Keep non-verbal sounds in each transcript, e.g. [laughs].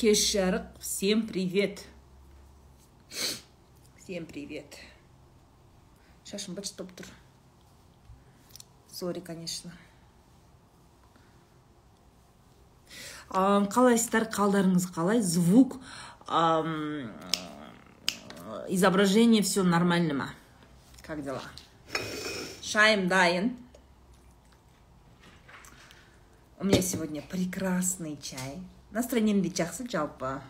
кеш жарық всем привет. Всем привет. Шашым быт болып тұр сори конечно. Ам, қалайсыздар қалдарыңыз қалай? Звук ам, изображение все нормально ма? Как дела? Шайым дайын у меня сегодня прекрасный чай настроением де жақсы жалпы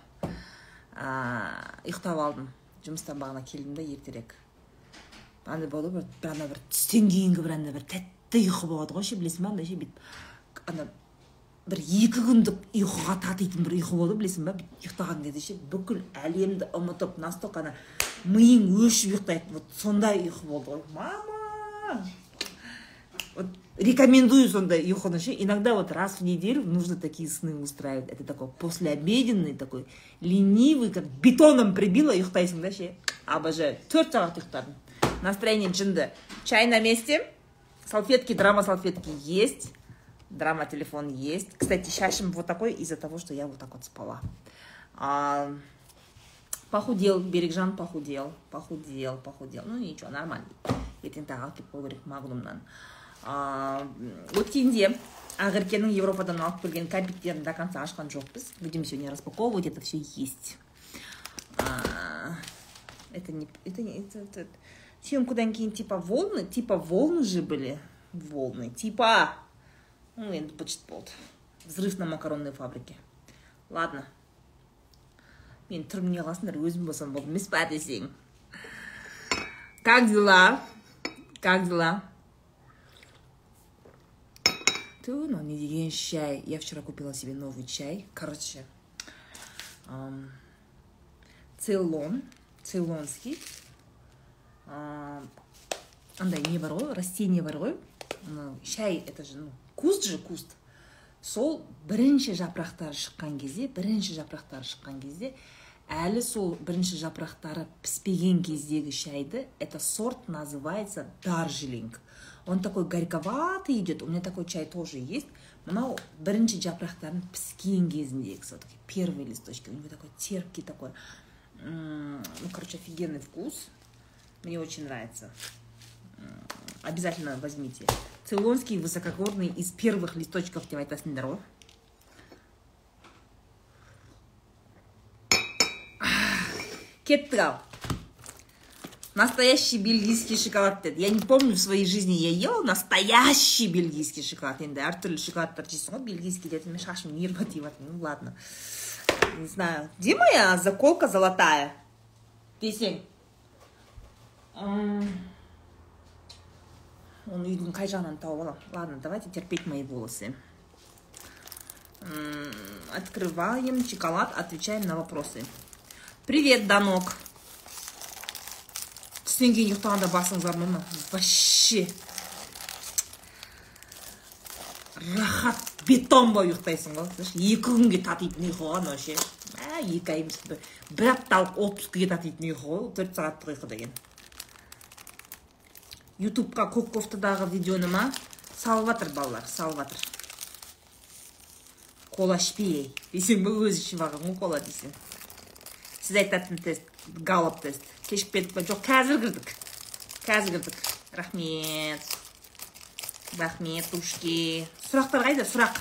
а, ұйықтап алдым. Жұмыстан бағана келдім да ертерек. Андай болады ғой бір ана бір түстен кейінгі бір андай бір тәтті ұйқы болады ғой ше білесің ба? Андай ше бүйтіп ана бір екі күндік ұйқыға татитын бір ұйқы болды білесің ба? Ұйықтаған кезде ше бүкіл әлемді ұмытып настолько ана миың өшіп ұйықтайды вот сондай ұйқы болды ғой. Мама! Вот рекомендую сондай ұйқыны ше иногда вот раз в неделю нужно такие сны устраивать. Это такой послеобеденный такой ленивый как бетоном прибило ұйықтайсың да ше обожаю төрт сағат ұйықтадым настроение жынды чай на месте. Салфетки драма салфетки есть. Драма телефон есть. Кстати шашим вот такой из-за того что я вот так вот спала. А, похудел берекжан похудел похудел похудел. Ну ничего нормально. Ертең тағы алып келіп қою керек магнумнан өткенде ақеркенің европадан алып келген кәмпиттерін до конца ашқан жоқпыз будем сегодня распаковывать это все есть. Это не это не это, съемкадан кейін типа волны типа волны же были волны типа ну енді быт болды взрыв на макаронной фабрике. Ладно. Мен түрім не қаласыңдар өзім болсам болды емес па десең как дела? Как дела? Ту ну не деген чай. Я вчера купила себе новый чай. Короче ам, цейлон цейлонский. А, андай не бар ғой растение бар ғой мынау шай это же ну куст же куст. Сол бірінші жапырақтары шыққан кезде бірінші жапырақтары шыққан кезде әлі сол бірінші жапырақтары піспеген кездегі шайды это сорт называется даржелинг он такой горьковатый идет у меня такой чай тоже есть мынау бірінші жапырақтарын піскен кезіндегі все таки первые листочки у него такой терпкий такой м, ну короче офигенный вкус мне очень нравится М, обязательно возьмите цейлонский высокогорный из первых листочков деп айтасыңдар ғой кеттік ал настоящий бельгийский шоколад деді я не помню в своей жизни я ела настоящий бельгийский шоколад енді әртүрлі шоколадтар жейсің ғой бельгийский деді мен шашым нервы тиіп жатыр ну ладно не знаю где моя заколка золотая десең М, оны үйдің қай жағынан тауып аламын ладно давайте терпеть мои волосы М, открываем шоколад отвечаем на вопросы привет данок Түстен кейін ұйықтағанда басыңыз ауырмай ма вообще. Рахат бетон болып ұйықтайсың ғой. Екі күнге татитын ұйқы ғой анау ше екі ай емес бір- апталық отпускіге татитын ұйқы ғой төрт сағаттық ұйқы деген. Ютубқа көк кофтадағы видеоны ма салып жатыр балалар салып жатыр. Кола ішпей десең ба өзі ішіп алған ғой кола десең сіз айтатын тест галоп тест. Кешігіп кетіп па жоқ қазір кірдік қазір кірдік рахмет рахмет ушки сұрақтар қайда? Сұрақ.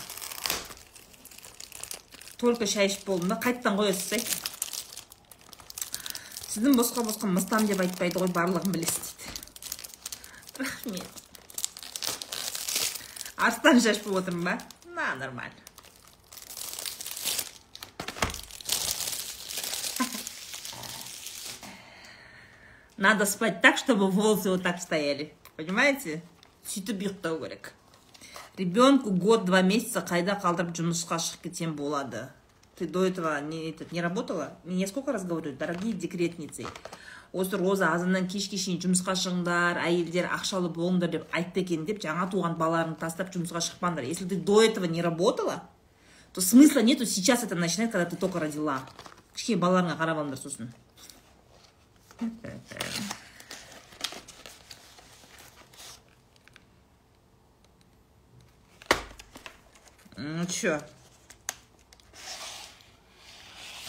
Только шай ішіп болдым да қайтадан қоясыз ай сіздің босқа босқа мыстам деп айтпайды ғой барлығын білесіз дейді. Рахмет. Арыстан шашып отырмын ба? На нормально. Надо спать так, чтобы волосы вот так стояли. Понимаете? сөйтіп ұйықтау керек. Ребенку год два месяца қайда қалдырып жұмысқа шығып кетсем болады? Ты до этого не, этот, не работала? Я сколько раз говорю дорогие декретницы осы роза азаннан кешке шейін жұмысқа шығыңдар әйелдер ақшалы болыңдар деп айтты екен деп жаңа туған балаларыңды тастап жұмысқа шықпаңдар. Если ты до этого не работала то смысла нету сейчас это начинать когда ты только родила. Кішкене балаларыңа қарап алыңдар сосын. Ну чё?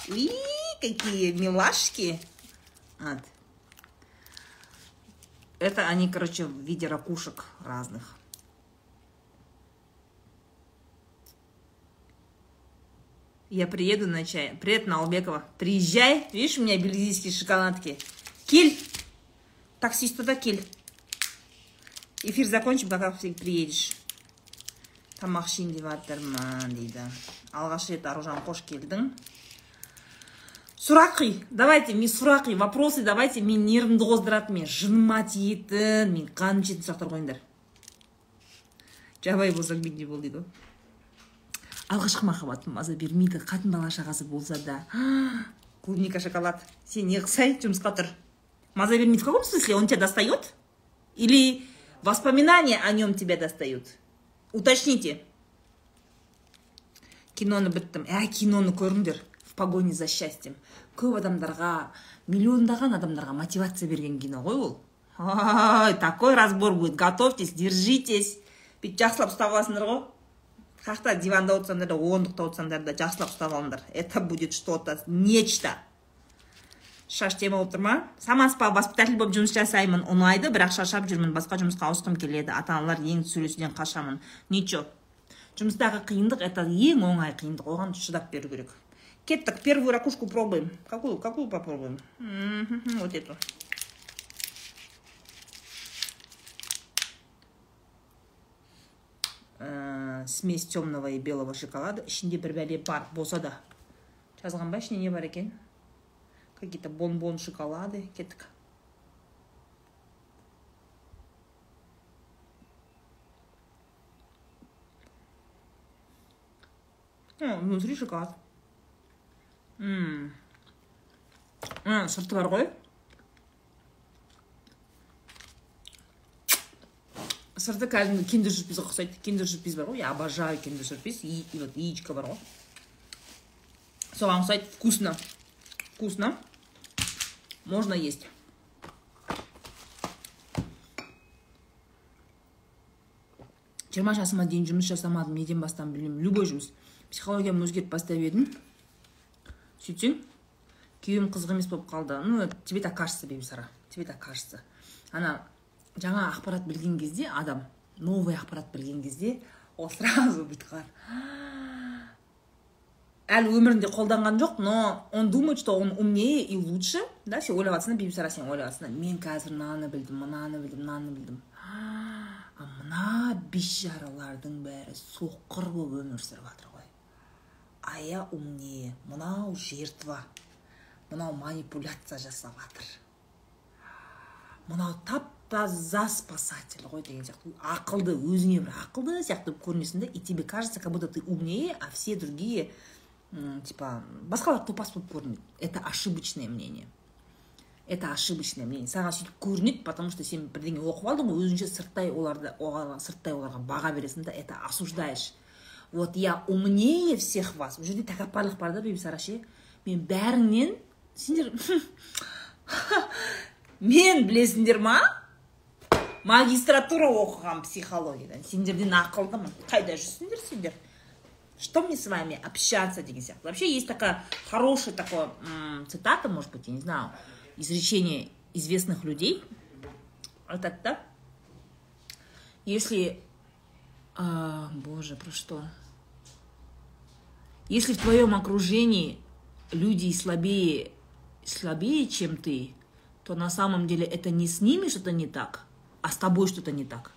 Уи, какие милашки. Вот. Это они, короче, в виде ракушек разных. Я приеду на чай. Привет, Налбекова. Приезжай. Видишь, у меня бельгийские шоколадки. Киль. Таксист туда киль. Эфир закончим, ты приедешь. тамақ ішейін деп жатырмын дейді алғаш рет аружан қош келдің сұрақи давайте мен сұрақи вопросы давайте мен нервімді қоздыратын мен жыныма тиетін мен қаным жететін сұрақтар қойыңдар жабай болсаң мендей бол дейді алғашқы махаббатым маза бермейді қатын бала шағасы болса да клубника шоколад сен не қылсай жұмысқа тұр маза бермейді в каком смысле он тебя достает или воспоминания о нем тебя достают уточните киноны біттім ә киноны көріңдер в погоне за счастьем көп адамдарға миллиондаған адамдарға мотивация берген кино ғой ол ой такой разбор будет готовьтесь держитесь бүйтіп жақсылап ұстап аласыңдар ғой жақта диванда отырсаңдар да ондықта отырсаңдар да жақсылап ұстап алыңдар это будет что то нечто Шаш тема болып тұр ма? Самаспа воспитатель болып жұмыс жасаймын ұнайды бірақ шаршап жүрмін. Басқа жұмысқа ауысқым келеді. Ата аналар ең сөйлесуден қашамын. Ничего жұмыстағы қиындық это ең оңай қиындық. Оған шыдап беру керек. Кеттік. Первую ракушку пробуем. Какую какую попробуем? Вот эту. Ә, смесь темного и белого шоколада. Ішінде бір бәле бар болса да. Жазған ба ішінде не бар екен? Какие то бонбон шоколады кеттік внутри шоколад. М. -м. сырты бар ғой сырты кәдімгі киндер сюрпризге ұқсайды киндер сюрприз бар ғой я обожаю киндер сюрприз и вот яичко бар ғой соған ұқсайды вкусно. Вкусно. Можно есть. Жиырма жасыма дейін жұмыс жасамадым неден бастам білмеймін любой жұмыс психологиямды өзгертіп бастап едім. Сөйтсең күйеуім қызық емес болып қалды. Ну тебе так кажется бибісара тебе так кажется. Ана жаңа ақпарат білген кезде адам новый ақпарат білген кезде ол сразу бүйтіп әлі өмірінде қолданған жоқ но он думает что он умнее и лучше. Да сен ойлап жатрсың да бибісара сен ойлап жатрсың мен қазір мынаны білдім мынаны білдім мынаны білдім а мына бейшаралардың бәрі соқыр болып өмір сүріп жатыр ғой. А я умнее мынау жертва мынау манипуляция жасап жатыр. Мынау тап таза спасатель ғой деген сияқты. Ақылды өзіңе бір ақылды сияқты көрінесің да и тебе кажется как будто ты умнее а все другие типа басқалар топас болып көрінеді это ошибочное мнение. Это ошибочное мнение. Саған сөйтіп көрінеді потому что сен бірдеңе оқып алдың ғой өзіңше сырттай оларды сырттай оларға баға бересің да это осуждаешь. Вот я умнее всех вас. Бұл жерде тәкаппарлық бар да бибісара ше мен бәріңнен сендер [laughs] мен білесіңдер ма? Магистратура оқыған психологиядан. Сендерден ақылдымын. Қайда жүрсіңдер сендер? Что мне с вами общаться сияқты вообще есть такая хорошая такое цитата может быть я не знаю изречение известных людей это да если а, боже про что если в твоем окружении люди слабее слабее чем ты то на самом деле это не с ними что-то не так а с тобой что-то не так.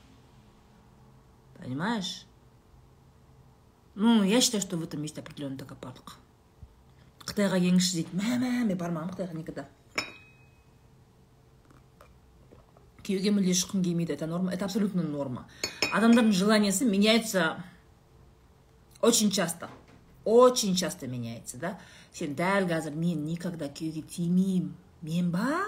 Понимаешь? Ну, я считаю, что в этом есть определенный тәкаппарлық қытайға келіңізші дейді мә мә мен бармағанмын қытайға никогда күйеуге мүлде шыққым келмейді это норма это абсолютно норма. Адамдардың желаниясы меняется очень часто очень часто меняется да. Сен дәл қазір мен никогда күйеуге тимеймін. Мен ба?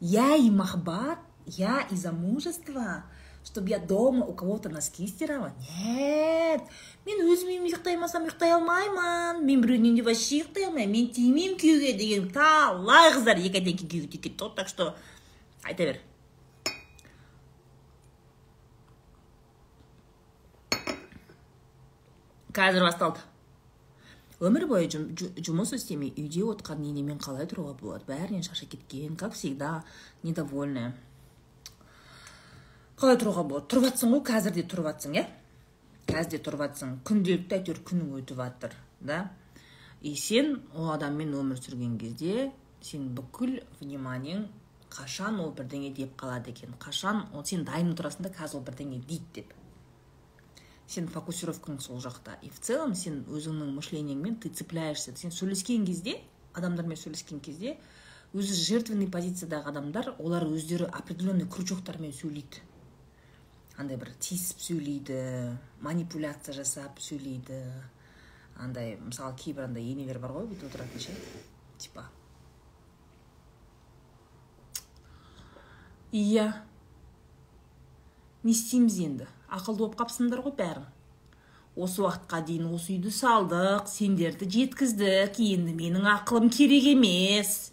Я и махаббат я из замужества чтобы я дома у кого-то носки стирала? Нет. Мен өзім үйімде ұйықтаймасам ұйықтай алмаймын мен біреудің үйінде вообще ұйықтай алмаймын мен тимеймін күйеуге деген талай қыздар екі айдан кейін күйеуге тиіп кетті ғой так что айта бер. Қазір басталды. Өмір бойы жұмыс істемей үйде отқан енемен қалай тұруға болады? Бәрінен шаршап кеткен как всегда недовольная. Қалай тұруға болады? Тұрып жатсың ғой қазір де тұрып жатсың иә? Қазір де тұрып жатсың күнделікті әйтеуір күнің өтіп жатыр да? И сен ол адаммен өмір сүрген кезде сен бүкіл вниманиең қашан ол бірдеңе деп қалады екен? Қашан ол сен дайын тұрасың да қазір ол бірдеңе дейді деп? Сен фокусировкаң сол жақта. И в целом сен өзіңнің мышлениеңмен ты цепляешься. Сен сөйлескен кезде адамдармен сөйлескен кезде өзі жертвенный позициядағы адамдар олар өздері определенный крючоктармен сөйлейді. Андай бір тиісіп сөйлейді манипуляция жасап сөйлейді андай мысалы кейбір андай енелер бар ғой бүйтіп отыратын ше? Типа. Иә. Не істейміз енді. Ақылды болып қапсыңдар ғой бәрің осы уақытқа дейін осы үйді салдық сендерді жеткіздік. Енді менің ақылым керек емес.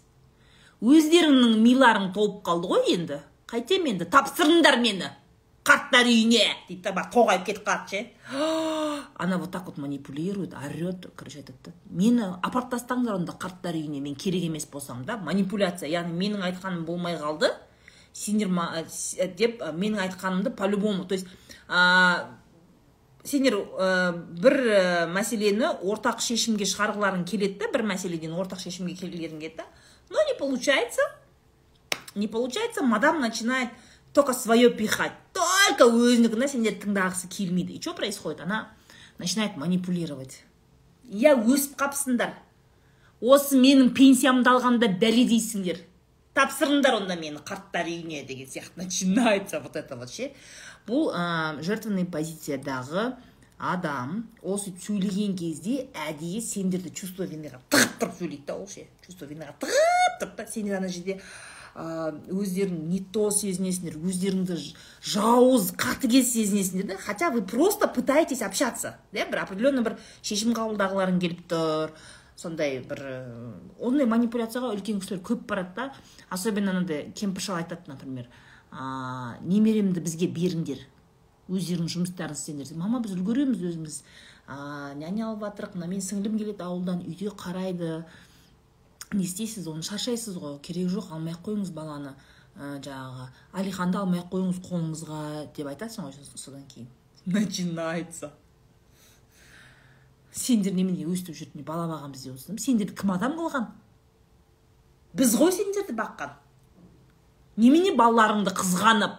Өздеріңнің миларың толып қалды ғой енді. Қайтем енді тапсырыңдар мені. Қарттар үйіне дейді да барып тоғайып кетіп қалады ше она вот так вот манипулирует орет короче айтады да мені апарып тастаңдар онда қарттар үйіне мен керек емес болсам да манипуляция яғни менің айтқаным болмай қалды сендер деп менің айтқанымды по любому то есть сендер ә, бір ә, мәселені ортақ шешімге шығарғыларың келеді да бір мәселеден ортақ шешімге келгілерің келеді да но не получается？не получается？мадам начинает только свое пихать. Только өзінікін да сендерді тыңдағысы келмейді. И что происходит? Она начинает манипулировать. Иә өсіп қапсыңдар. Осы менің пенсиямды алғанда бәле дейсіңдер. Тапсырыңдар онда мені қарттар үйіне деген сияқты. Начинается вот это вот ше бұл ә, жертвенный позициядағы адам ол сөйтіп сөйлеген кезде әдейі сендерді чувство винаға тығып тұрып сөйлейді да ол ше. Чувство винаға тығып тұрып та сендер ана жерде өздерің не то сезінесіңдер өздеріңді жауыз қатыгез сезінесіңдер да? Хотя вы просто пытаетесь общаться иә бір определенный бір шешім қабылдағыларың келіп тұр сондай бір ондай манипуляцияға үлкен кісілер көп барады да. Особенно анандай кемпір шал айтады например ә, немеремді бізге беріңдер өздеріңнің жұмыстарын істеңдер мама біз үлгереміз өзіміз ә, няня алып жатырық мына менің сіңлім келеді ауылдан үйде қарайды не істейсіз оны шаршайсыз ғой керек жоқ алмай ақ қойыңыз баланы ә, жаңағы. Алиханды алмай ақ қойыңыз қолыңызға деп айтасың ғой содан кейін. Начинается. Сендер немене өстіп жүріп бала бағамыз деп отырсың? Сендерді кім адам қылған? Біз ғой сендерді баққан. Немене балаларыңды қызғанып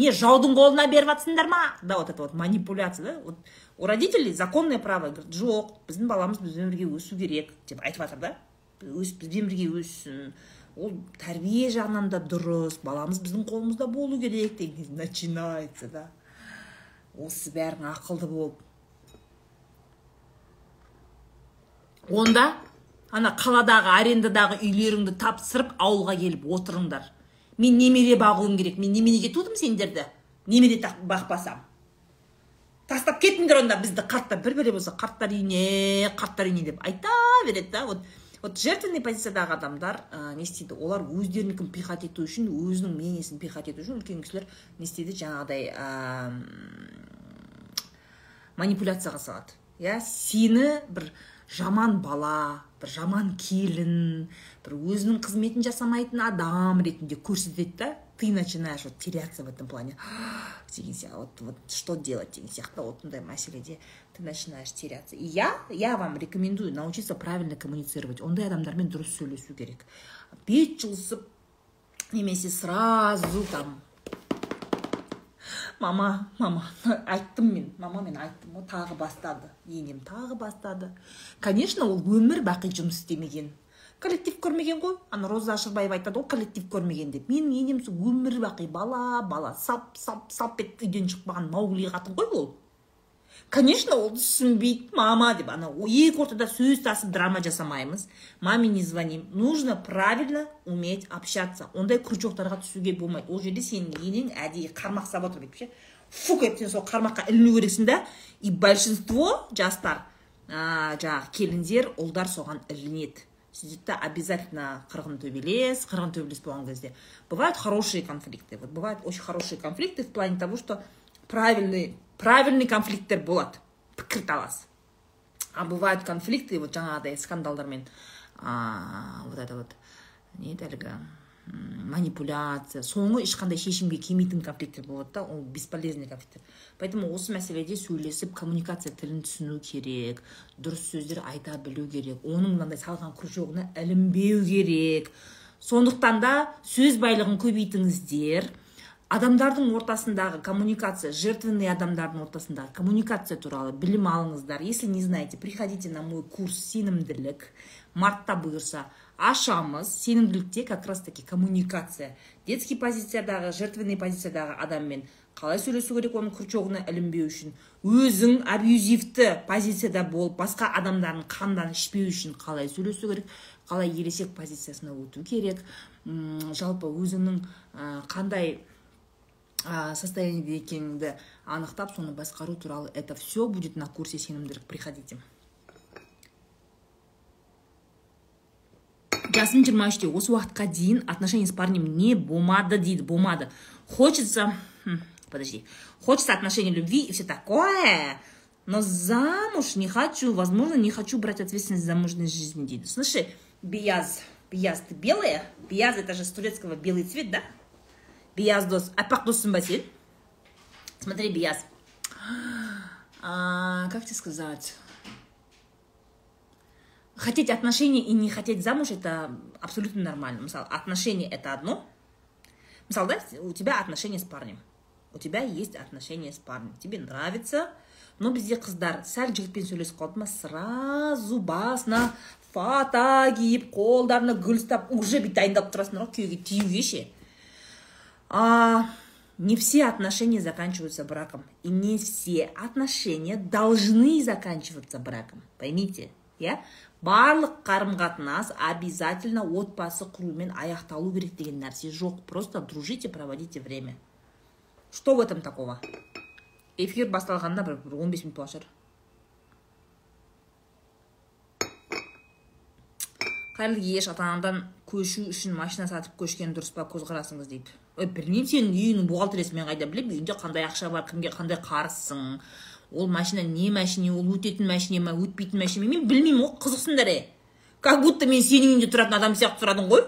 не жаудың қолына беріп жатсыңдар ма? Да вот это вот манипуляция да? Вот у родителей законное право. Жоқ біздің баламыз бізбен бірге өсу керек деп айтып жатыр да. Өсіп бізбен бірге өссін ол тәрбие жағынан да дұрыс баламыз біздің қолымызда болу керек деген начинается да. Осы бәрің ақылды болып. Онда ана қаладағы арендадағы үйлеріңді тапсырып ауылға келіп отырыңдар. Мен немере бағуым керек. Мен неменеге тудым сендерді? Немере бақпасам. Тастап кетіңдер онда бізді. Қарттар бір бәле болса қарттар үйіне қарттар үйіне деп айта береді да. Вот вот жертвенный позициядағы адамдар ә, не істейді. Олар өздерінікін пихать ету үшін өзінің мнениесін пихать ету үшін үлкен кісілер не істейді жаңағыдай ә, манипуляцияға салады. Иә сені бір жаман бала бір жаман келін бір өзінің қызметін жасамайтын адам ретінде көрсетеді да. Ты начинаешь вот теряться в этом плане. [gasps] Деген сияқты вот, вот что делать деген сияқты вот мындай мәселеде. Ты начинаешь теряться. И я я вам рекомендую научиться правильно коммуницировать. Ондай адамдармен дұрыс сөйлесу керек бет жылысып немесе сразу там. Мама мама айттым мен мама мен айттым ғой тағы бастады. Енем тағы бастады. Конечно ол өмір бақи жұмыс істемеген. Коллектив көрмеген ғой. Ана роза ашырбаева айтады ғой коллектив көрмеген деп. Менің енем өмір бақи бала бала сап сап сап етіп үйден шықпаған маугли қатын ғой ол. Конечно ол түсінбейді мама деп ана екі ортада сөз тасып драма жасамаймыз маме не звоним. Нужно правильно уметь общаться. Ондай крючоктарға түсуге болмайды. Ол жерде сенің енең әдейі қармақ салып отыр бүйтіп ше? Фук етіп сен сол қармаққа іліну керексің да. И большинство жастар ә, жаңағы келіндер ұлдар соған ілінеді. Сөйтеді обязательно қырғын төбелес қырғын төбелес болған кезде. Бывают хорошие конфликты. Вот бывают очень хорошие конфликты в плане того что правильный правильный конфликттер болады пікірталас а бывают конфликты вот жаңағыдай скандалдармен вот это вот не әлгі манипуляция. Соңы ешқандай шешімге келмейтін конфликттер болады да ол бесполезный конфликттер поэтому осы мәселеде сөйлесіп коммуникация тілін түсіну керек дұрыс сөздер айта білу керек оның мынандай салған крючогына ілінбеу керек. Сондықтан да сөз байлығын көбейтіңіздер. Адамдардың ортасындағы коммуникация жертвенный адамдардың ортасындағы коммуникация туралы білім алыңыздар. Если не знаете приходите на мой курс сенімділік мартта бұйырса ашамыз. Сенімділікте как раз таки коммуникация. Детский позициядағы жертвенный позициядағы адаммен қалай сөйлесу керек оның крючогына ілінбеу үшін? Өзің абьюзивті позицияда болып басқа адамдардың қандарын ішпеу үшін қалай сөйлесу керек? Қалай ересек позициясына өту керек? Жалпы өзіңнің қандай состояниеде екеніңді анықтап соны басқару туралы это все будет на курсе сенімділік приходите жасым жиырма үште осы уақытқа дейін отношения с парнем не болмады дейді болмады хочется подожди хочется отношений любви и все такое но замуж не хочу возможно не хочу брать ответственность за замужней жизни дейді слушай бияз бияз ты белая бияз это же с турецкого белый цвет да Бияз дос аппақ досың ба сен смотри бияз а, как тебе сказать хотеть отношений и не хотеть замуж это абсолютно нормально мысалы отношения это одно мысалы да у тебя отношения с парнем у тебя есть отношения с парнем тебе нравится но бізде қыздар сәл жігітпен сөйлесіп қалды ма сразу басына фата киіп қолдарына гүл ұстап уже бүйтіп дайындалып тұрасыңдар ғой күйеуге тиюге ше а, не все отношения заканчиваются браком. И не все отношения должны заканчиваться браком. Поймите, я? барлық қарым қатынас обязательно отбасы құрумен аяқталу керек деген нәрсе жоқ просто дружите проводите время что в этом такого эфир басталғанына бір он бес минут болған шығар қайырлы кеш ата көшу үшін машина сатып көшкен дұрыс па көзқарасыңыз дейді білмеймін сенің үйіңнің бухгалтериясын мен қайдан білемін үйіңде қандай ақша бар кімге қандай қарызсың? Ол машина не машина ол өтетін машина ма өтпейтін машина ма? Мен білмеймін ғой қызықсыңдар е как будто мен сенің үйіңде тұратын адам сияқты сұрадың ғой.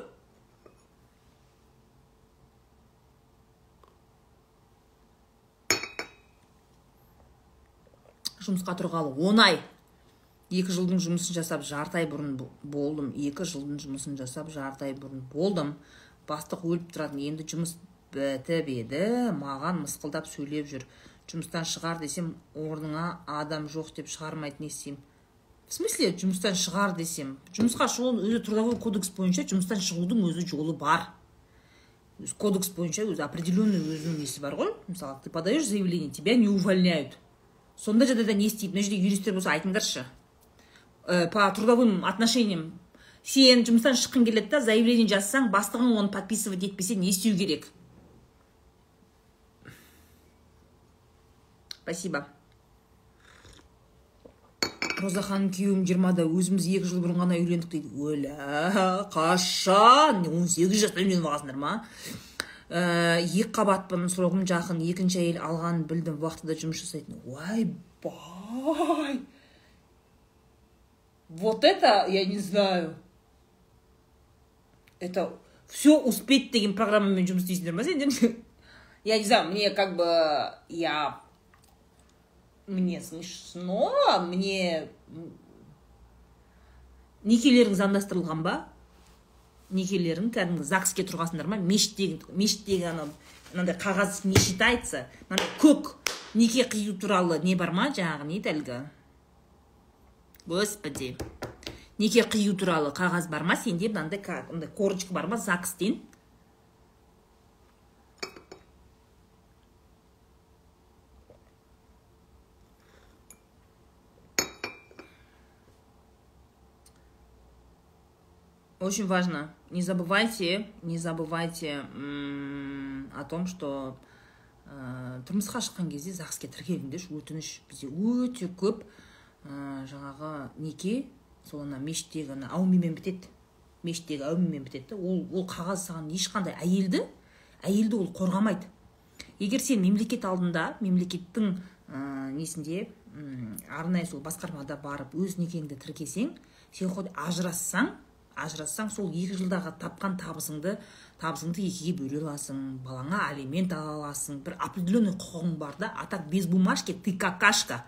Жұмысқа тұрғалы он ай. Екі жылдың жұмысын жасап жарты ай бұрын болдым. Екі жылдың жұмысын жасап жарты ай бұрын болдым. Бастық өліп тұратын. Енді жұмыс бітіп еді. Маған мысқылдап сөйлеп жүр. Жұмыстан шығар десем орныңа адам жоқ деп шығармайды не істеймін в смысле жұмыстан шығар десем? Жұмысқа шығу өзі трудовой кодекс бойынша жұмыстан шығудың өзі жолы бар. Кодекс бойынша өзі определенный өзінің несі бар ғой? Мысалы ты подаешь заявление тебя не увольняют. Сондай жағдайда не істейді мына жерде юристтер болса айтыңдаршы. Э, по трудовым отношениям сен жұмыстан шыққың келеді да заявление жазсаң бастығың оны подписывать етпесе не істеу керек? Спасибо. Роза ханым күйеуім жиырмада өзіміз екі жыл бұрын ғана үйлендік дейді. Өлә қашан? Он сегіз жаста үйленіп алғансыңдар ма? Ә, екі қабатпын срогым жақын екінші әйел алғанын білдім вахтада жұмыс жасайтын. Ойбай вот это я не знаю. Это все успеть деген программамен жұмыс істейсіңдер ма сендер я не знаю мне как бы я мне смешно мне некелерің заңдастырылған ба? Некелерің кәдімгі загске тұрғансыңдар ма мешіттегі мешіттегі анау мынандай қағаз не считается? Мынандай көк неке қию туралы не бар ма? Жаңағы не еді әлгі господи. Неке қию туралы қағаз бар ма сенде мынандай мындай корочка бар ма загс дейін очень важно. Не забывайте не забывайте о том что ә, тұрмысқа шыққан кезде загске тіркеліңдерші. Өтініш бізде өте көп. Ә, жаңағы неке сол ана мешіттегі ана әумимен бітеді. Мешіттегі әумимен бітеді. Ол ол қағаз саған ешқандай әйелді әйелді ол қорғамайды. Егер сен мемлекет алдында мемлекеттің ә, несінде арнайы сол басқармада барып өз некеңді тіркесең сен хоть ажырассаң ажырассаң сол екі жылдағы тапқан табысыңды табысыңды екіге бөле аласың балаңа алимент ала аласың бір определенный құқығың бар да. А так без бумажки ты какашка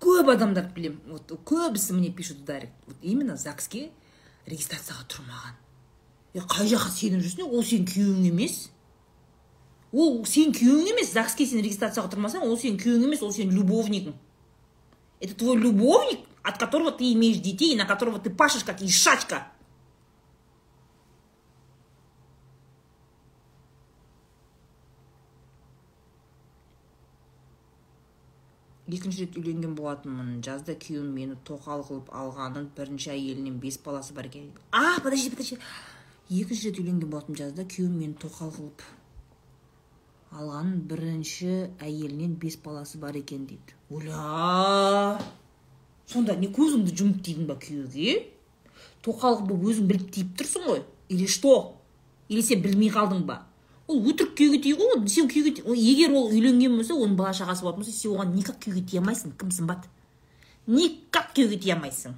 көп адамдарды білемін вот көбісі мне пишут дайрект вот именно загске регистрацияға тұрмаған. Е қай жаққа сеніп жүрсің? Ол сенің күйеуің емес. Ол сенің күйеуің емес загске сен регистрацияға тұрмасаң ол сенің күйеуің емес ол сенің любовнигің это твой любовник от которого ты имеешь детей на которого ты пашешь как ишачка. Екінші рет үйленген болатынмын. Жазда күйеуім мені тоқал қылып алғанын бірінші әйелінен бес баласы бар екен. А подожди подожди. Екінші рет үйленген болатынмын. Жазда күйеуім мені тоқал қылып алғанын бірінші әйелінен бес баласы бар екен дейді. Оля сонда не көзіңді жұмып тидің ба күйеуге? Тоқал қылып өзің біліп тиіп тұрсың ғой. Или что? Или сен білмей қалдың ба? Ол өтірік күйеуге тию ғой сен күйеуге егер ол үйленген болса оның бала шағасы болатын болса сен оған никак күйеуге тие алмайсың кім сымбат? Никак күйеуге тие алмайсың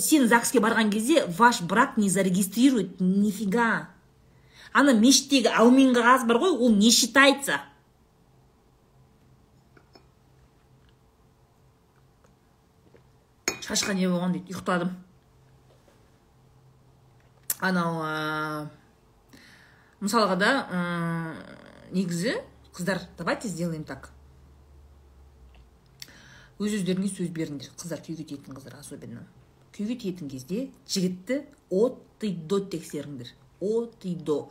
сен загске барған кезде ваш брак не зарегистрирует? Нифига. Ана мешіттегі әумин қағаз бар ғой ол не считается? Шашқа не болған дейді ұйықтадым. Анау мысалға да негізі қыздар давайте сделаем так. Өз өздеріңе сөз беріңдер қыздар күйеуге тиетін қыздар особенно. Күйеуге тиетін кезде жігітті от и до тексеріңдер. От и до.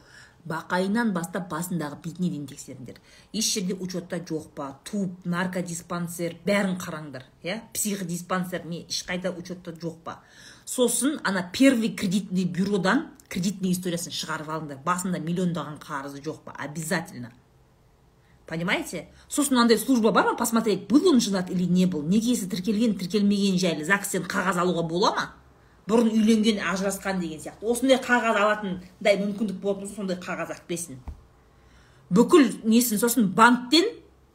Бақайынан бастап басындағы бетіне дейін тексеріңдер. Еш жерде учетта жоқ па? Туп наркодиспансер бәрін қараңдар иә? Психодиспансер не ешқайда учетта жоқ па? Сосын ана первый кредитный бюродан кредитный историясын шығарып алыңдар. Басында миллиондаған қарызы жоқ па? Обязательно. Понимаете? Сосын мынандай служба бар ма? Посмотреть был он женат или не был. Некесі тіркелген тіркелмеген жайлы? Загстен қағаз алуға бола ма? Бұрын үйленген ажырасқан деген сияқты. Осындай қағаз алатындай мүмкіндік болатын болса сондай қағаз алып келсін бүкіл несін сосын банктен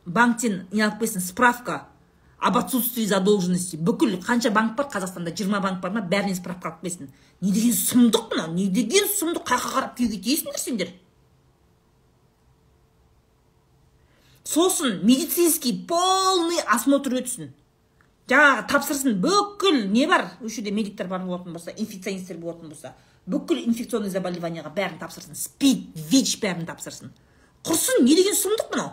банктен не алып келсін справка. Об отсутствии задолженности. Бүкіл қанша банк бар? Қазақстанда жиырма банк бар ма? Бәрінен справка алып келсін не деген сұмдық мынау? Не деген сұмдық? Қай қарап күйеуге тиесіңдер сендер сосын медицинский полный осмотр өтсін. Жаңағы тапсырсын. Бүкіл не бар? Осы жерде медиктер бар болатын болса инфекционисттер болатын болса бүкіл инфекционный заболеванияға бәрін тапсырсын. Спид вич бәрін тапсырсын. Құрсын. Не деген сұмдық мынау?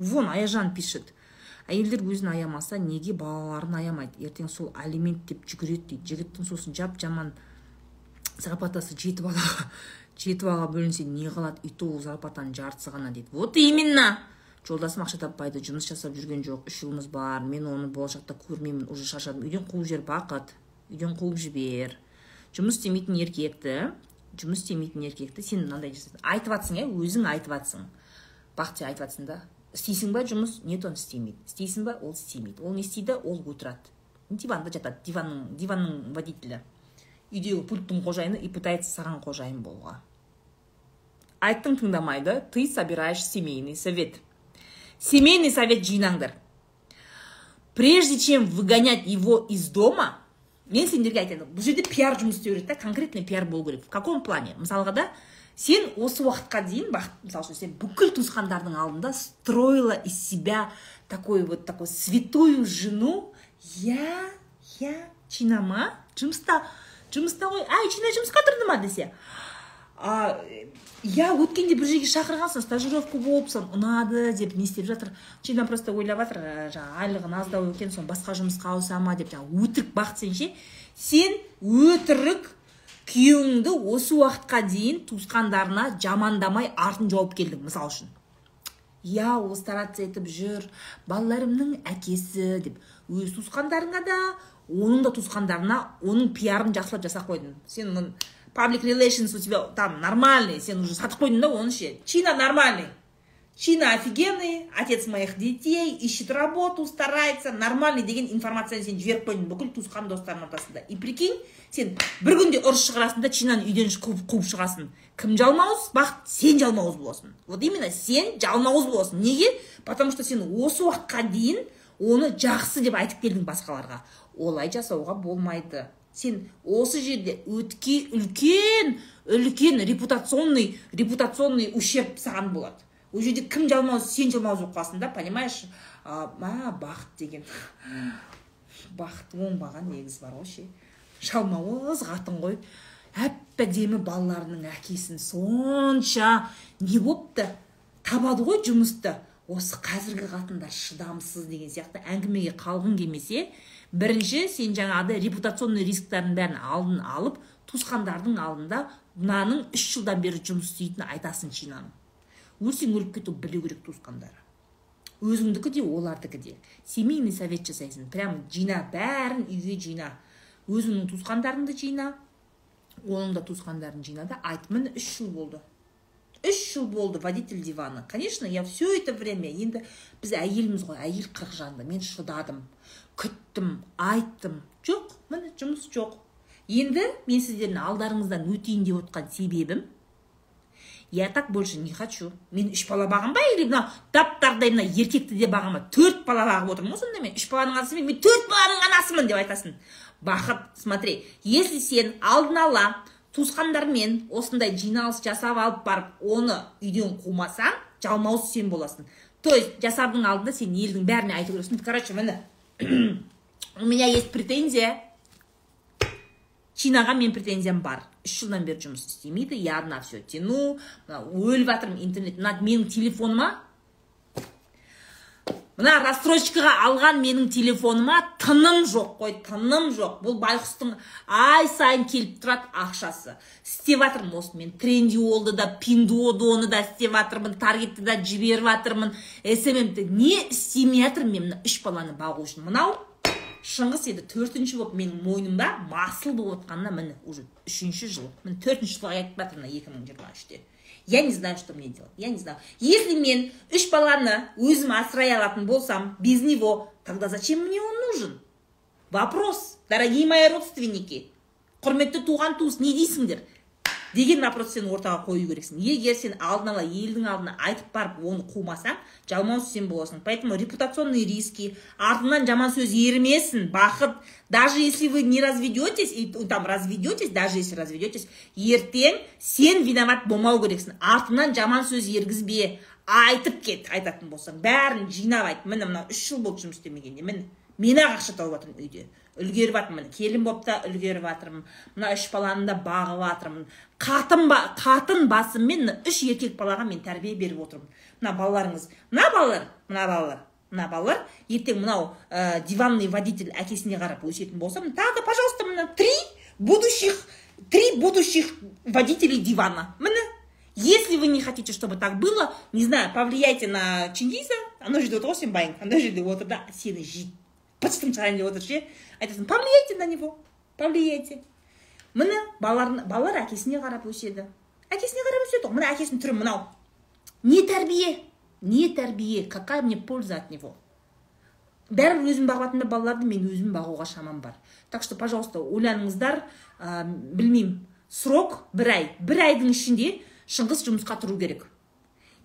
Вон аяжан пишет. Әйелдер өзін аямаса неге балаларын аямайды? Ертең сол алимент деп жүгіреді дейді. Жігіттің сосын жап жаман зарплатасы жеті балаға [laughs] жеті балаға бөлінсе не қалады? И то ол зарплатаның жартысы ғана дейді. Вот именно! Жолдасым ақша таппайды жұмыс жасап жүрген жоқ үш ұлымыз бар мен оны болашақта көрмеймін уже шаршадым. Үйден қуып жібер бақыт. Үйден қуып жібер. Жұмыс істемейтін еркекті жұмыс істемейтін еркекті сен мынандай айтып жатсың иә? Өзің айтып жатсың бақыт сен айтып жатсың да. Істейсің ба жұмыс нет он істемейді. Істейсің ба ол істемейді. Ол не істейді? Ол отырады. Диванда жатады. Диванның диванның водителі. Үйдегі пульттің қожайыны и пытается саған қожайын болуға. Айттың тыңдамайды. Ты собираешь семейный совет. Семейный совет жинаңдар. Прежде чем выгонять его из дома мен сендерге айтайын бұл жерде пиар жұмыс істеу керек та конкретный пиар болу керек. В каком плане? Мысалға да сен осы уақытқа дейін мысалы үшін сен бүкіл туысқандардың алдында строила из себя такой вот такой святую жену. Я я чина ма жұмыста жұмыста ғой. Әй чина жұмысқа тұрды ма десе? А иә өткенде бір жерге шақырғансың стажировка болыпсың ұнады деп не істеп жатыр. Чина просто ойлап жатыр жаңағы айлығын аздау екен соны басқа жұмысқа ауыса ма? деп жаңағы өтірік бақыт сен ше сен өтірік күйеуіңді осы уақытқа дейін туысқандарына жамандамай артын жауып келдің мысалы үшін. Иә ол стараться етіп жүр балаларымның әкесі деп. Өз туысқандарыңа да оның да туысқандарына оның пиарын жақсылап жасап қойдың. Сен паблик relations у тебя там нормальный сен уже сатып қойдың да оны ше чина нормальный. Чина офигенный, отец моих детей, ищет работу, старается, нормальный деген информацияны сен жіберіп қойдың. Бүкіл туысқан достарыңның ортасында и прикинь сен бір күнде ұрыс шығарасың да чинаны үйден қуып, қуып шығасың. Кім жалмауыз? Бақыт сен жалмауыз боласың. Вот именно сен жалмауыз боласың. Неге? Потому что сен осы уақытқа дейін оны жақсы деп айтып келдің басқаларға. Олай жасауға болмайды. Сен осы жерде өтке үлкен үлкен репутационный репутационный ущерб саған болады. Ол жерде кім жалмауыз сен жалмауыз болып қаласың да понимаешь? А бақыт деген. Бақыт оңбаған негізі бар ғой ше. Жалмауыз қатын ғой. Әп әдемі балаларының әкесін сонша не болыпты табады ғой жұмысты. Осы қазіргі қатындар шыдамсыз деген сияқты. Әңгімеге қалғың келмесе бірінші сен жаңағыдай репутационный рисктардың бәрін алдын алып туысқандардың алдында мынаның үш жылдан бері жұмыс істейтінін айтасың чинаның. Өлсең өліп кету білу керек туысқандары өзіңдікі де олардікі де. Семейный совет жасайсың прям жина бәрін үйге жина. Өзіңнің туысқандарыңды жина оның да туысқандарын жина да. Айт міне үш жыл болды. Үш жыл болды водитель дивана конечно я все это время енді біз әйелміз ғой әйел қырық жанды. Мен шыдадым күттім айттым. Жоқ міне жұмыс жоқ. Енді мен сіздердің алдарыңыздан өтейін деп отқан себебім я так больше не хочу. Мен үш бала бағамын ба или мынау дап дардай мына еркекті де бағамын ба? Төрт бала бағып отырмын ғой сонда мен. Үш баланың анасымын мен. Төрт баланың анасымын деп айтасың. Бақыт смотри. Если сен алдын ала туысқандармен осындай жиналыс жасап алып барып оны үйден қумасаң жалмауыз сен боласың. То есть жасардың алдында сен елдің бәріне айту керексің короче міне [clears throat] у меня есть претензия. Чинаға мен претензиям бар. Үш жылдан бері жұмыс істемейді я одна все тяну өліп жатырмын интернет. Мына менің телефоныма мына рассрочкаға алған менің телефоныма тыным жоқ қой тыным жоқ. Бұл байқұстың ай сайын келіп тұрады ақшасы. Істеп жатырмын осы мен. Трендиолды да пиндодоны да істеп жатырмын таргетті да жіберіп жатырмын. Сммді не істемей жатырмын мен. Мына үш баланы бағу үшін. Мынау шыңғыс енді төртінші болып менің мойнымда масыл болып отқанына міне уже үшінші жыл. Міне төртінші жылға кетіп жатыр мына екі мың жиырма үште. Я не знаю что мне делать я не знаю. Если мен үш баланы өзім асырай алатын болсам без него тогда зачем мне он нужен? Вопрос дорогие мои родственники. Құрметті туған туыс не дейсіңдер? Деген вопросты сен ортаға қою керексің. Егер сен алдын ала елдің алдына айтып барып оны қумасаң жалмауыз сен боласың. Поэтому репутационные риски артынан жаман сөз ермесін бақыт. Даже если вы не разведетесь и там разведетесь даже если разведетесь ертең сен виноват болмау керексің. Артынан жаман сөз ергізбе айтып кет айтатын болсаң. Бәрін жинап айт. Міне мынау үш жыл болды жұмыс істемегенде. Міне мен ақ ақша тауып жатырмын үйде. Үлгеріп жатырмын келін болып та үлгеріп жатырмын мына үш баланы да бағып жатырмын қатын, ба, қатын басыммен үш еркек балаға мен тәрбие беріп отырмын. Мына балаларыңыз мына балалар мына балалар мына балалар ертең мынау ә, диванный водитель әкесіне қарап өсетін болса тағы пожалуйста мына три будущих три будущих водителей дивана. Міне если вы не хотите чтобы так было не знаю повлияйте на чингиза ана жерде отыр ғой сен байың ана жерде отыр да сені жейді шығайын деп отыр ше айтасың повлияйте на него повлияйте міне балалар, әкесіне қарап өседі. Әкесіне қарап өседі ғой. Мына әкесінің түрі мынау. Не тәрбие не тәрбие какая мне польза от него? Бәрібір өзім бағатын балаларды мен өзім бағуға шамам бар. Так что пожалуйста ойланыңыздар. Білмеймін. Срок бір ай. Бір айдың ішінде шыңғыс жұмысқа тұру керек.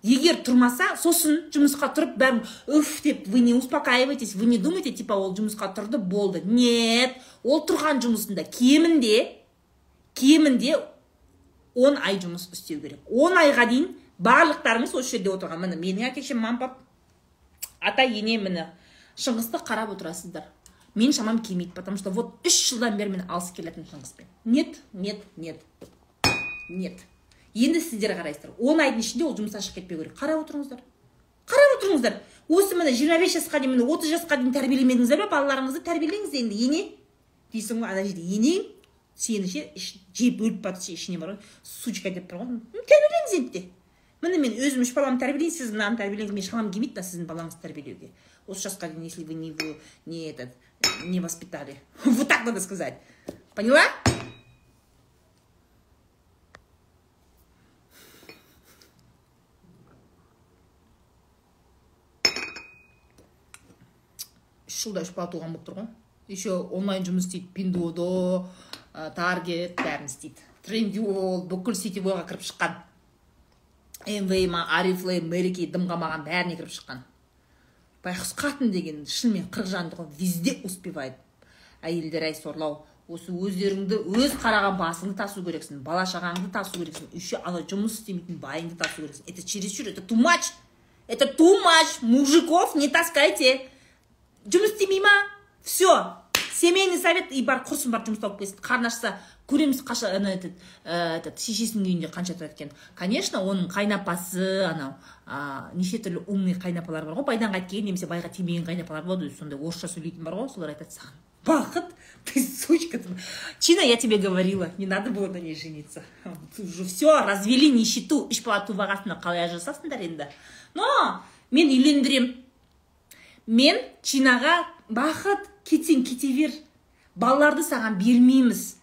Егер тұрмаса сосын жұмысқа тұрып бәрін уф! деп вы не успокаивайтесь вы не думайте типа ол жұмысқа тұрды болды. Нет ол тұрған жұмысында кемінде кемінде он ай жұмыс істеу керек. Он айға дейін барлықтарыңыз осы жерде отырған. Міне менің әке шешем мама ата ене міне. Шыңғысты қарап отырасыздар. Мен шамам келмейді потому что вот үш жылдан бері мен алыс келе жатырмын шыңғыспен. Нет нет нет. Нет. Енді сіздер қарайсыздар. Он айдың ішінде ол жұмыстан шығып кетпеу керек. Қарап отырыңыздар. Қарап отырыңыздар. Осы міне жиырма бес жасқа дейін міне отыз жасқа дейін тәрбиелемедіңіздер ма балаларыңызды тәрбиелеңіз енді ене. Дейсің ғой ана жерде енең сені ше жеп өліп бара жатса ішіне бар ғой сучка деп тұр ғой. Тәрбиелеңіз енді де. Міне мен өзім үш баламды тәрбиелеймін сіз мынаны тәрбиелеңіз мен шамам келмейді мына сіздің балаңызды тәрбиелеуге. Осы жасқа дейін если вы не, не этот не воспитали. [laughs] Вот так надо сказать. Поняла? Жылда үш бала туған болып тұр ғой. Еще онлайн жұмыс істейді пиндодо таргет бәрін істейді. Трендиол бүкіл сетевойға кіріп шыққан. Мв ма арифлейм мереке дым қалмаған бәріне кіріп шыққан. Байқұс қатын деген шынымен қырық жанды ғой везде успевает. Әйелдер ай сорлау осы өздеріңді өз қараған басыңды тасу керексің бала шағаңды тасу керексің еще ана жұмыс істемейтін байыңды тасу керексің. Это чересчур это too much. Это too much. Мужиков не таскайте. Жұмыс істемей ма? Все семейный совет и бар құрсын барып жұмыс тауып келсін. Қарны ашса көреміз қаша ана этот этот шешесінің үйінде қанша тұрады екен. Конечно оның қайнапасы анау ә, неше түрлі умный қайнапалар бар ғой. Байдан қайткен немесе байға тимеген қайнапалар болады өзі сондай орысша сөйлейтін бар ғой солар айтады саған бақыт ты сучка чина я тебе говорила не надо было на ней жениться. Уже все развели нищету. Үш бала туып қалай ажырасасыңдар енді но мен үйлендіремін мен чинаға бақыт кетсең кете бер. Балаларды саған бермейміз.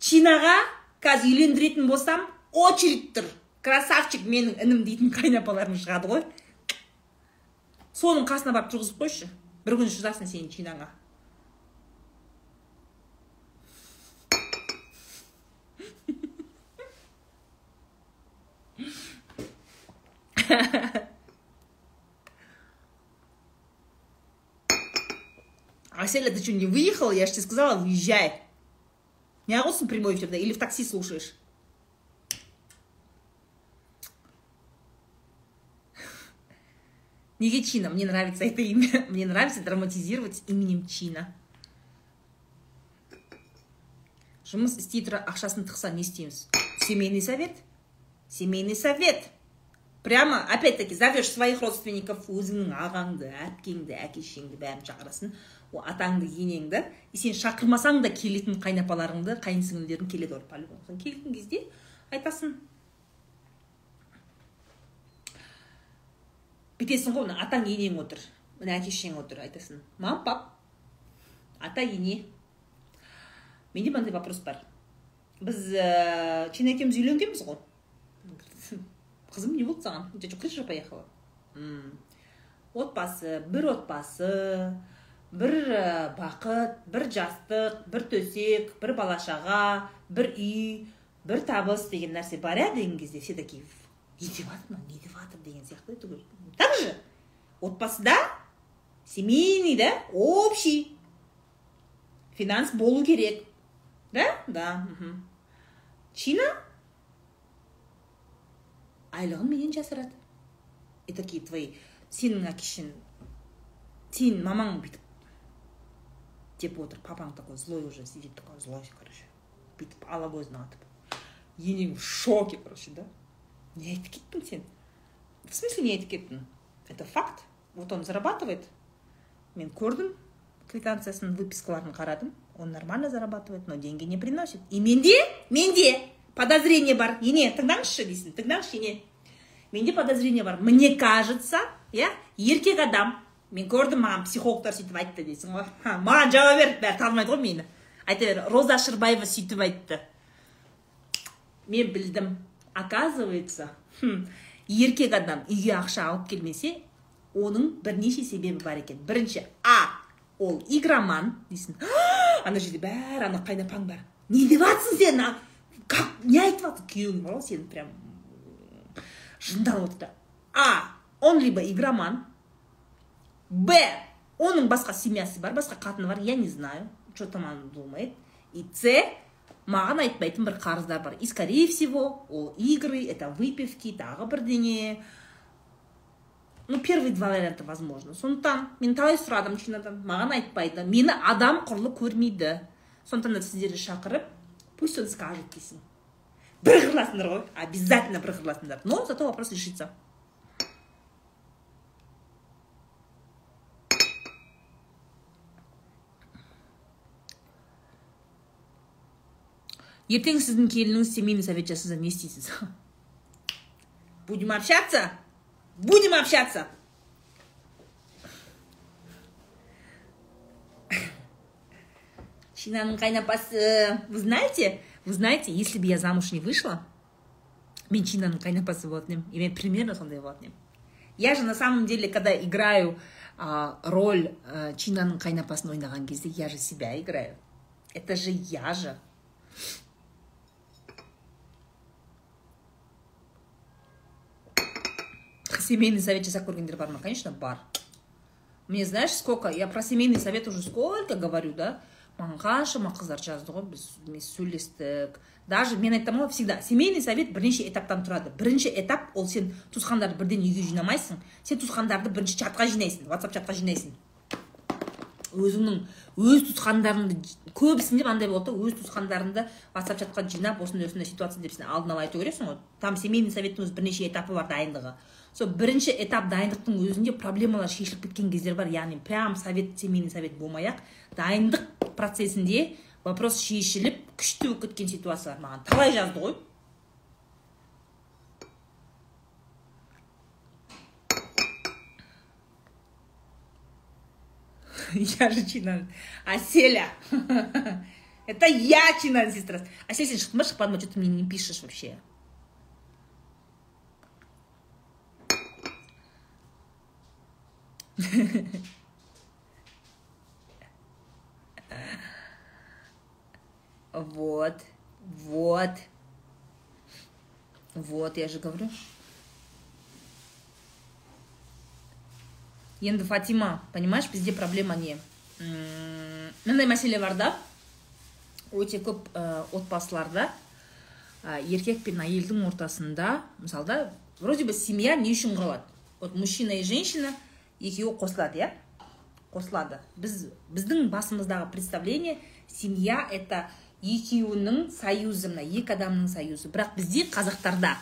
Чинаға қазір үйлендіретін болсам очередь тұр. Красавчик менің інім дейтін қайнапаларың шығады ғой. Соның қасына барып тұрғызып қойшы. Бір күн шыдасын сенің чинаңа [laughs] Аселя, ты что, не выехал? Я же тебе сказала, выезжай. Не оросный прямой эфир, да? Или в такси слушаешь? [laughs] Неге Чина, мне нравится это имя. [laughs] Мне нравится драматизировать именем Чина. жұмыс істей тұра ақшасын тықса не істейміз семейный совет семейный совет прямо опять таки зовешь своих родственников өзіңнің ағаңды әпкеңді әке шешеңді бәрін шақырасың атаңды енеңді и сен шақырмасаң да келетін қайнапаларыңды қайын сіңлілерің келеді ғой по любому келген кезде айтасың. Бүйтесің ғой атаң енең отыр мына әке шешең отыр айтасың. Мам пап ата ене. Менде мынандай вопрос бар. Біз ә, чин екеуміз үйленгенбіз ғой. Қызым не болды саған? Что крыша поехала отбасы бір отбасы бір бақыт бір жастық бір төсек бір бала шаға бір үй бір табыс деген нәрсе бар иә деген кезде все такие не деп жатыр мына не деп жатыр деген сияқты түгел так же отбасыда семейный да общий. Финанс болу керек. Да? Да чина айлығын менен жасырады. И такие твои сенің әке шешең сенің мамаң бүйтіп деп отыр папаң такой злой уже сидит такой злой короче. Бүйтіп ала көзін атып енең в шоке короче да. Не айтып кеттің сен в смысле не айтып кеттің это факт. Вот он зарабатывает. Мен көрдім квитанциясын выпискаларын қарадым он нормально зарабатывает но деньги не приносит. И менде менде подозрение бар ене тыңдаңызшы дейсің тыңдаңызшы ене менде подозрение бар. Мне кажется иә еркек адам мен көрдім маған психологтар сөйтіп айтты дейсің ғой. Маған жауап бер бәрі танымайды ғой мені. Айта бер роза шырбаева сөйтіп айтты. Мен білдім. Оказывается еркек адам үйге ақша алып келмесе оның бірнеше себебі бар екен. Бірінші а ол игроман дейсің. [gasps] Ана жерде бәрі ана қайнапаң бар не деп жатрсың сен как не айтып жатыр күйеуің бар ғой сенің прям жынданып отыр а он либо игроман б. Оның басқа семьясы бар басқа қатыны бар я не знаю что там он думает. И с. Маған айтпайтын бір қарыздар бар. И скорее всего ол игры это выпивки тағы бірдеңе ну первые два варианта возможно. Сондықтан мен талай сұрадым чинадан. Маған айтпайды. Мені адам құрлы көрмейді. Сондықтан да сіздерді шақырып пусть он скажет дейсің бір қырыласыңдар ғой. Обязательно бір қырыласыңдар но зато вопрос решится. ертең сіздің келініңіз семейный совет жасаса не істейсіз [laughs] будем общаться будем общаться Чинаның қайнапасы вы знаете вы знаете если бы я замуж не вышла мен чинаның қайнапасы болатын едім и мен примерно сондай болатын едім я же на самом деле когда играю а, роль ә, чинаның қайнапасын ойнаған кезде я же себя играю это же я же Семейный совет. Жасап көргендер бар ма конечно бар. Мне знаешь сколько я про семейный совет уже сколько говорю да? Маған қаншама қыздар жазды ғой біз сөйлестік даже мен айтамын ғой всегда. Семейный совет бірнеше этаптан тұрады. Бірінші этап ол сен туысқандарды бірден үйге жинамайсың. Сен туысқандарды бірінші чатқа жинайсың ватсап чатқа жинайсың. Өзіңнің өз туысқандарыңды көбісінде мынандай болады да өз туысқандарыңды ватсап чатқа жинап осындай осындай ситуация деп сен алдын ала айту керексің ғой. Там семейный советтің өзі бірнеше этапы бар дайындығы. Сол бірінші этап дайындықтың өзінде проблемалар шешіліп кеткен кездер бар. Яғни прям совет семейный совет болмай ақ дайындық процесінде вопрос шешіліп күшті болып кеткен ситуациялар. Маған талай жазды ғой. [laughs] я же чинан аселя [laughs] это я чинан сестра шықтың ба шықпадың ба что ты мне не пишешь вообще [laughs] Вот, вот. Вот, я же говорю. Енді фатима понимаешь бізде проблема не мынандай мәселе бар да өте көп ә, отбасыларда ә, еркек пен әйелдің ортасында мысалы вроде бы семья не үшін құралады. Вот мужчина и женщина екеуі қосылады иә? Қосылады. Біз біздің басымыздағы представление семья это екеуінің союзы мына екі адамның союзы. Бірақ бізде қазақтарда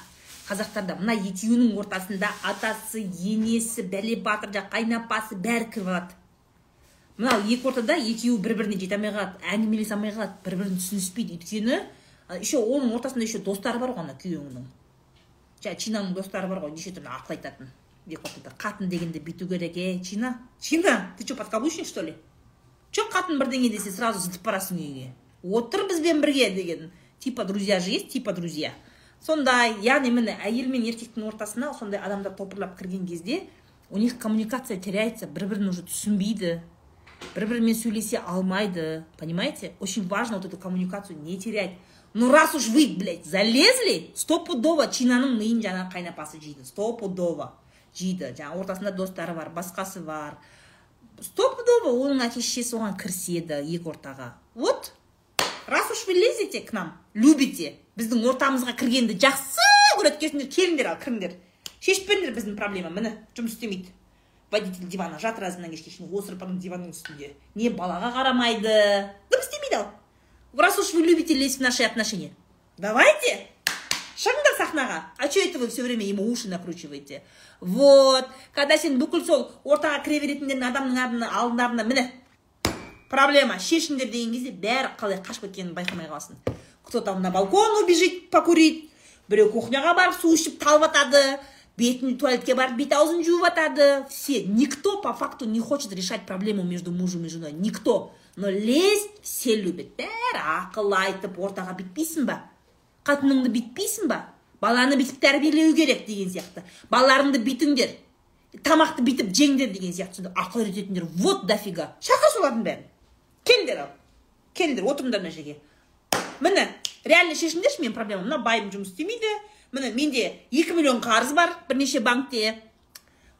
қазақтарда мына екеуінің ортасында атасы енесі бәле батыр жақ қайнапасы бәрі кіріп алады. Мынау екі ортада екеуі бір біріне жете алмай қалады әңгімелесе алмай қалады бір бірін түсініспейді. Өйткені еще оның ортасында еще достары бар ғой ана күйеуіңнің. Жаңағы чинаның достары бар ғой неше түрлі ақыл айтатын. Қатын дегенде бүйту керек е чина? Чина ты че подкаблучник что ли? Че қатын бірдеңе десе сразу зытып барасың үйіңе отыр бізбен бірге деген. Типа друзья же есть типа друзья? Сондай яғни міне әйел мен еркектің ортасына сондай адамдар топырлап кірген кезде у них коммуникация теряется бір бірін уже түсінбейді бір бірімен сөйлесе алмайды понимаете? Очень важно вот эту коммуникацию не терять. Ну раз уж вы блядь залезли стопудово чинаның миын жаңағы қайнапасы жейді стопудово жейді. Жаңағы ортасында достары бар басқасы бар. Стопудово оның әке шешесі оған кіріседі екі ортаға. Вот раз уж вы лезете к нам любите біздің ортамызға кіргенді жақсы көреді екенсіңдер келіңдер ал кіріңдер. Шешпеңдер біздің проблема міне жұмыс істемейді. Водитель дивана жатыр азаннан кешке шейін осырып диванның үстінде. Не балаға қарамайды. Дым істемейді ал. Раз уж вы любите лезть в наши отношения давайте шығыңдар сахнаға. А че это вы все время ему уши накручиваете? Вот когда сен бүкіл сол ортаға кіре беретіндердің адамның алдарына міне проблема. Шешіңдер деген кезде бәрі қалай қашып кеткенін байқамай қаласың. Кто то на балкон убежит покурить біреу кухняға барып су ішіп талып жатады бетін туалетке барып бет аузын жуып жатады все. Никто по факту не хочет решать проблему между мужем и женой. Никто. Но лезть все любят. Бәрі ақыл айтып ортаға бүйтпейсің ба? Қатыныңды бүйтпейсің ба? Баланы бүйтіп тәрбиелеу керек деген сияқты. Балаларыңды бүйтіңдер. Тамақты бүйтіп жеңдер деген сияқты. Ақыл үйрететіндер. Вот дофига. Шақыр солардың бәрін. Келіңдер ал келіңдер отырыңдар мына жерге міне реально шешіңдерші менің проблемам мына байым жұмыс істемейді міне менде екі миллион қарыз бар бірнеше банкте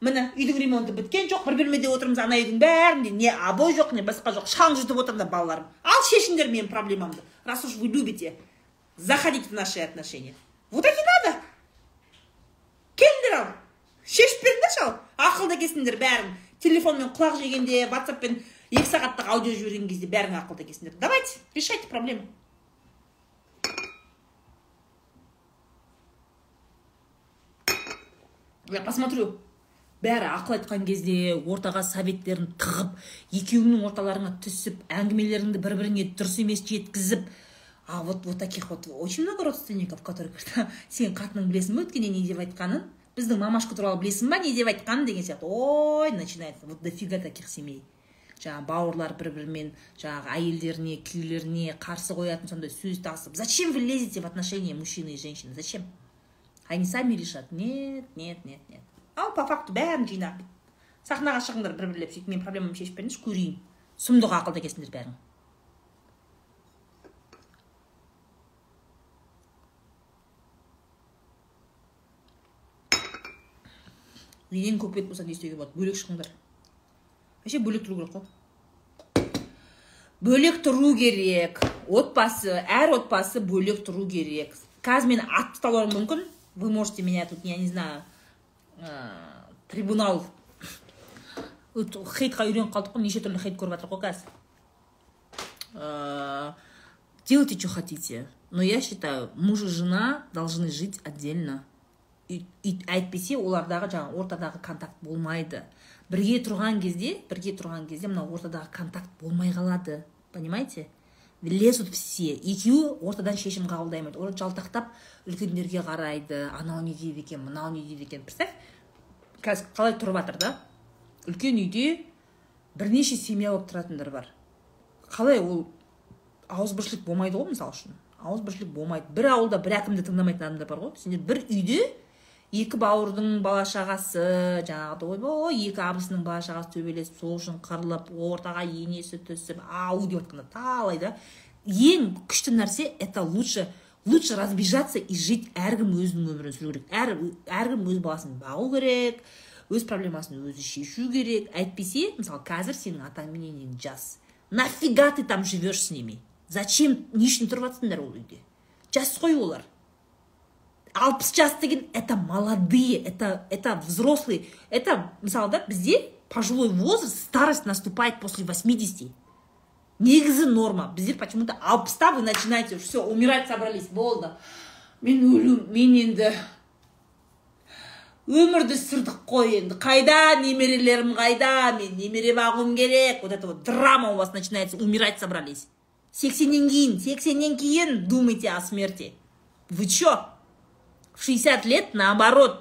міне үйдің ремонты біткен жоқ бір бөлмеде отырмыз ана үйдің бәрінде не обой жоқ не басқа жоқ шаң жұтып отырмын балаларым ал шешіңдер менің проблемамды раз уж вы любите заходить в наши отношения. Вот и надо. Келіңдер ал. Шешіп беріңдерші ал. Ақылды екенсіңдер бәрің телефонмен құлақ жегенде ватсаппен екі сағаттық аудио жіберген кезде бәрің ақылды екенсіңдер давайте решайте проблему. Я посмотрю. Бәрі ақыл айтқан кезде ортаға советтерін тығып екеуіңнің орталарыңа түсіп әңгімелеріңді бір біріңе дұрыс емес жеткізіп а вот вот таких вот очень много родственников которых сен қатының білесің ба өткенде не деп айтқанын? Біздің мамашка туралы білесің ба не деп айтқанын? деген сияқты. Ой начинается вот дофига таких семей. Жаңағы бауырлар бір бірімен жаңағы әйелдеріне күйеулеріне қарсы қоятын сондай сөз тасып зачем вы лезете в отношения мужчины и женщины? Зачем? Они сами решат нет нет нет нет ал по факту бәрін жинап сахнаға шығыңдар бір бірлеп сөйтіп менің проблемамды шешіп беріңдерші көрейін сұмдық ақылды екенсіңдер бәрің. Бет болса не істеуге болады? Бөлек шығыңдар вообще бөлек тұру керек қой. Бөлек тұру керек. Отбасы әр отбасы бөлек тұру керек. Қазір мені атып тастауларың мүмкін. Вы можете меня тут я не знаю ә, трибунал [coughs] хейтқа үйреніп қалдық қой неше түрлі хейт көріп жатырмық қой қазір ә, делайте что хотите но я считаю муж и жена должны жить отдельно. Әйтпесе олардағы жаңағы ортадағы контакт болмайды. Бірге тұрған кезде бірге тұрған кезде мына ортадағы контакт болмай қалады понимаете? Лезут все. Екеуі ортадан шешім қабылдай алмайды олар жалтақтап үлкендерге қарайды анау не дейді екен мынау не дейді екен. Представь қазір қалай тұрып жатыр да? Үлкен үйде бірнеше семья болып тұратындар бар. Қалай ол ауызбіршілік болмайды ғой мысалы үшін. Ауызбіршілік болмайды. Бір ауылда бір әкімді тыңдамайтын адамдар бар ғой. Сендер бір үйде екі бауырдың бала шағасы жаңағыдай ойбой екі абысының бала шағасы төбелесіп сол үшін қырылып ортаға енесі түсіп ау деп жатқанда талай да. Ең күшті нәрсе это лучше лучше разбежаться и жить әркім өзінің өмірін сүру керек. Әр әркім өз баласын бағу керек өз проблемасын өзі шешу керек. Әйтпесе мысалы қазір сенің атаң мен енең жас. Нафига ты там живешь с ними? Зачем не үшін тұрып жатсыңдар ол үйде? Жас қой олар. Алпыс жас деген это молодые это это взрослые. Это мысалы да бізде пожилой возраст старость наступает после 80 негізі норма. Біздер почему то алпыста вы начинаете все умирать собрались. Болды. Мен өлу мен енді өмірді сүрдік қой енді. Қайда немерелерім қайда? Мен немере бағуым керек. Вот это вот драма у вас начинается. Умирать собрались. Сексеннен кейін сексеннен кейін думайте о смерти. Вы чё? В 60 лет наоборот.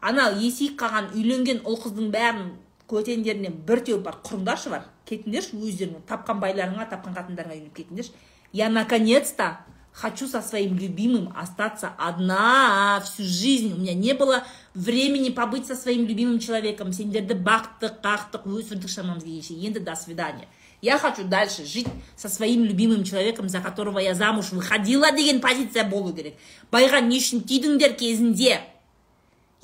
Анау есейіп қалған үйленген ұл қыздың бәрін көтендерінен бір теуіп бар құрыңдаршы бар. Кетіңдерші өздерің тапқан байларыңа тапқан қатындарыңа үйленіп кетіңдерші. Я наконец то хочу со своим любимым остаться одна всю жизнь. У меня не было времени побыть со своим любимым человеком. Сендерді бақтық қақтық өсірдік шамамыз келгенше енді до свидания. Я хочу дальше жить со своим любимым человеком за которого я замуж выходила деген позиция болу керек. Байға не үшін тидіңдер кезінде.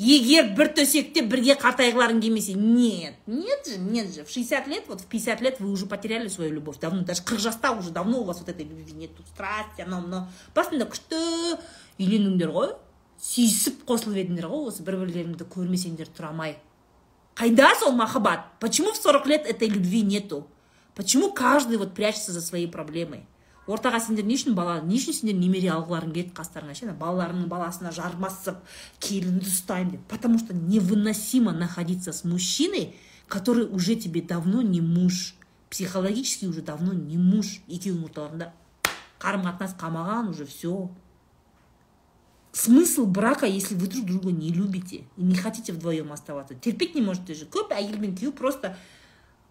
Егер бір төсекте бірге қартайғыларың келмесе нет нет же нет же. В 60 лет вот в 50 лет вы уже потеряли свою любовь. Давно даже 40 жаста уже давно у вас вот этой любви нету. Страсти анау мынау басында күшті үйлендіңдер ғой. Сүйісіп қосылып едіңдер ғой осы бір бірлеріңді көрмесеңдер тұра алмай. Қайда сол махаббат? Почему в 40 лет этой любви нету? Почему каждый вот прячется за своей проблемой? Ортаға сендер не үшін бала не үшін сендер немере алғыларың келеді қастарыңа ше балаларыңның баласына жармасып келінді ұстаймын деп. Потому что невыносимо находиться с мужчиной который уже тебе давно не муж. Психологически уже давно не муж. Екеуінің орталарында қарым қатынас қалмаған уже все смысл брака если вы друг друга не любите и не хотите вдвоем оставаться? Терпеть не можете же. Көп әйел мен күйеу просто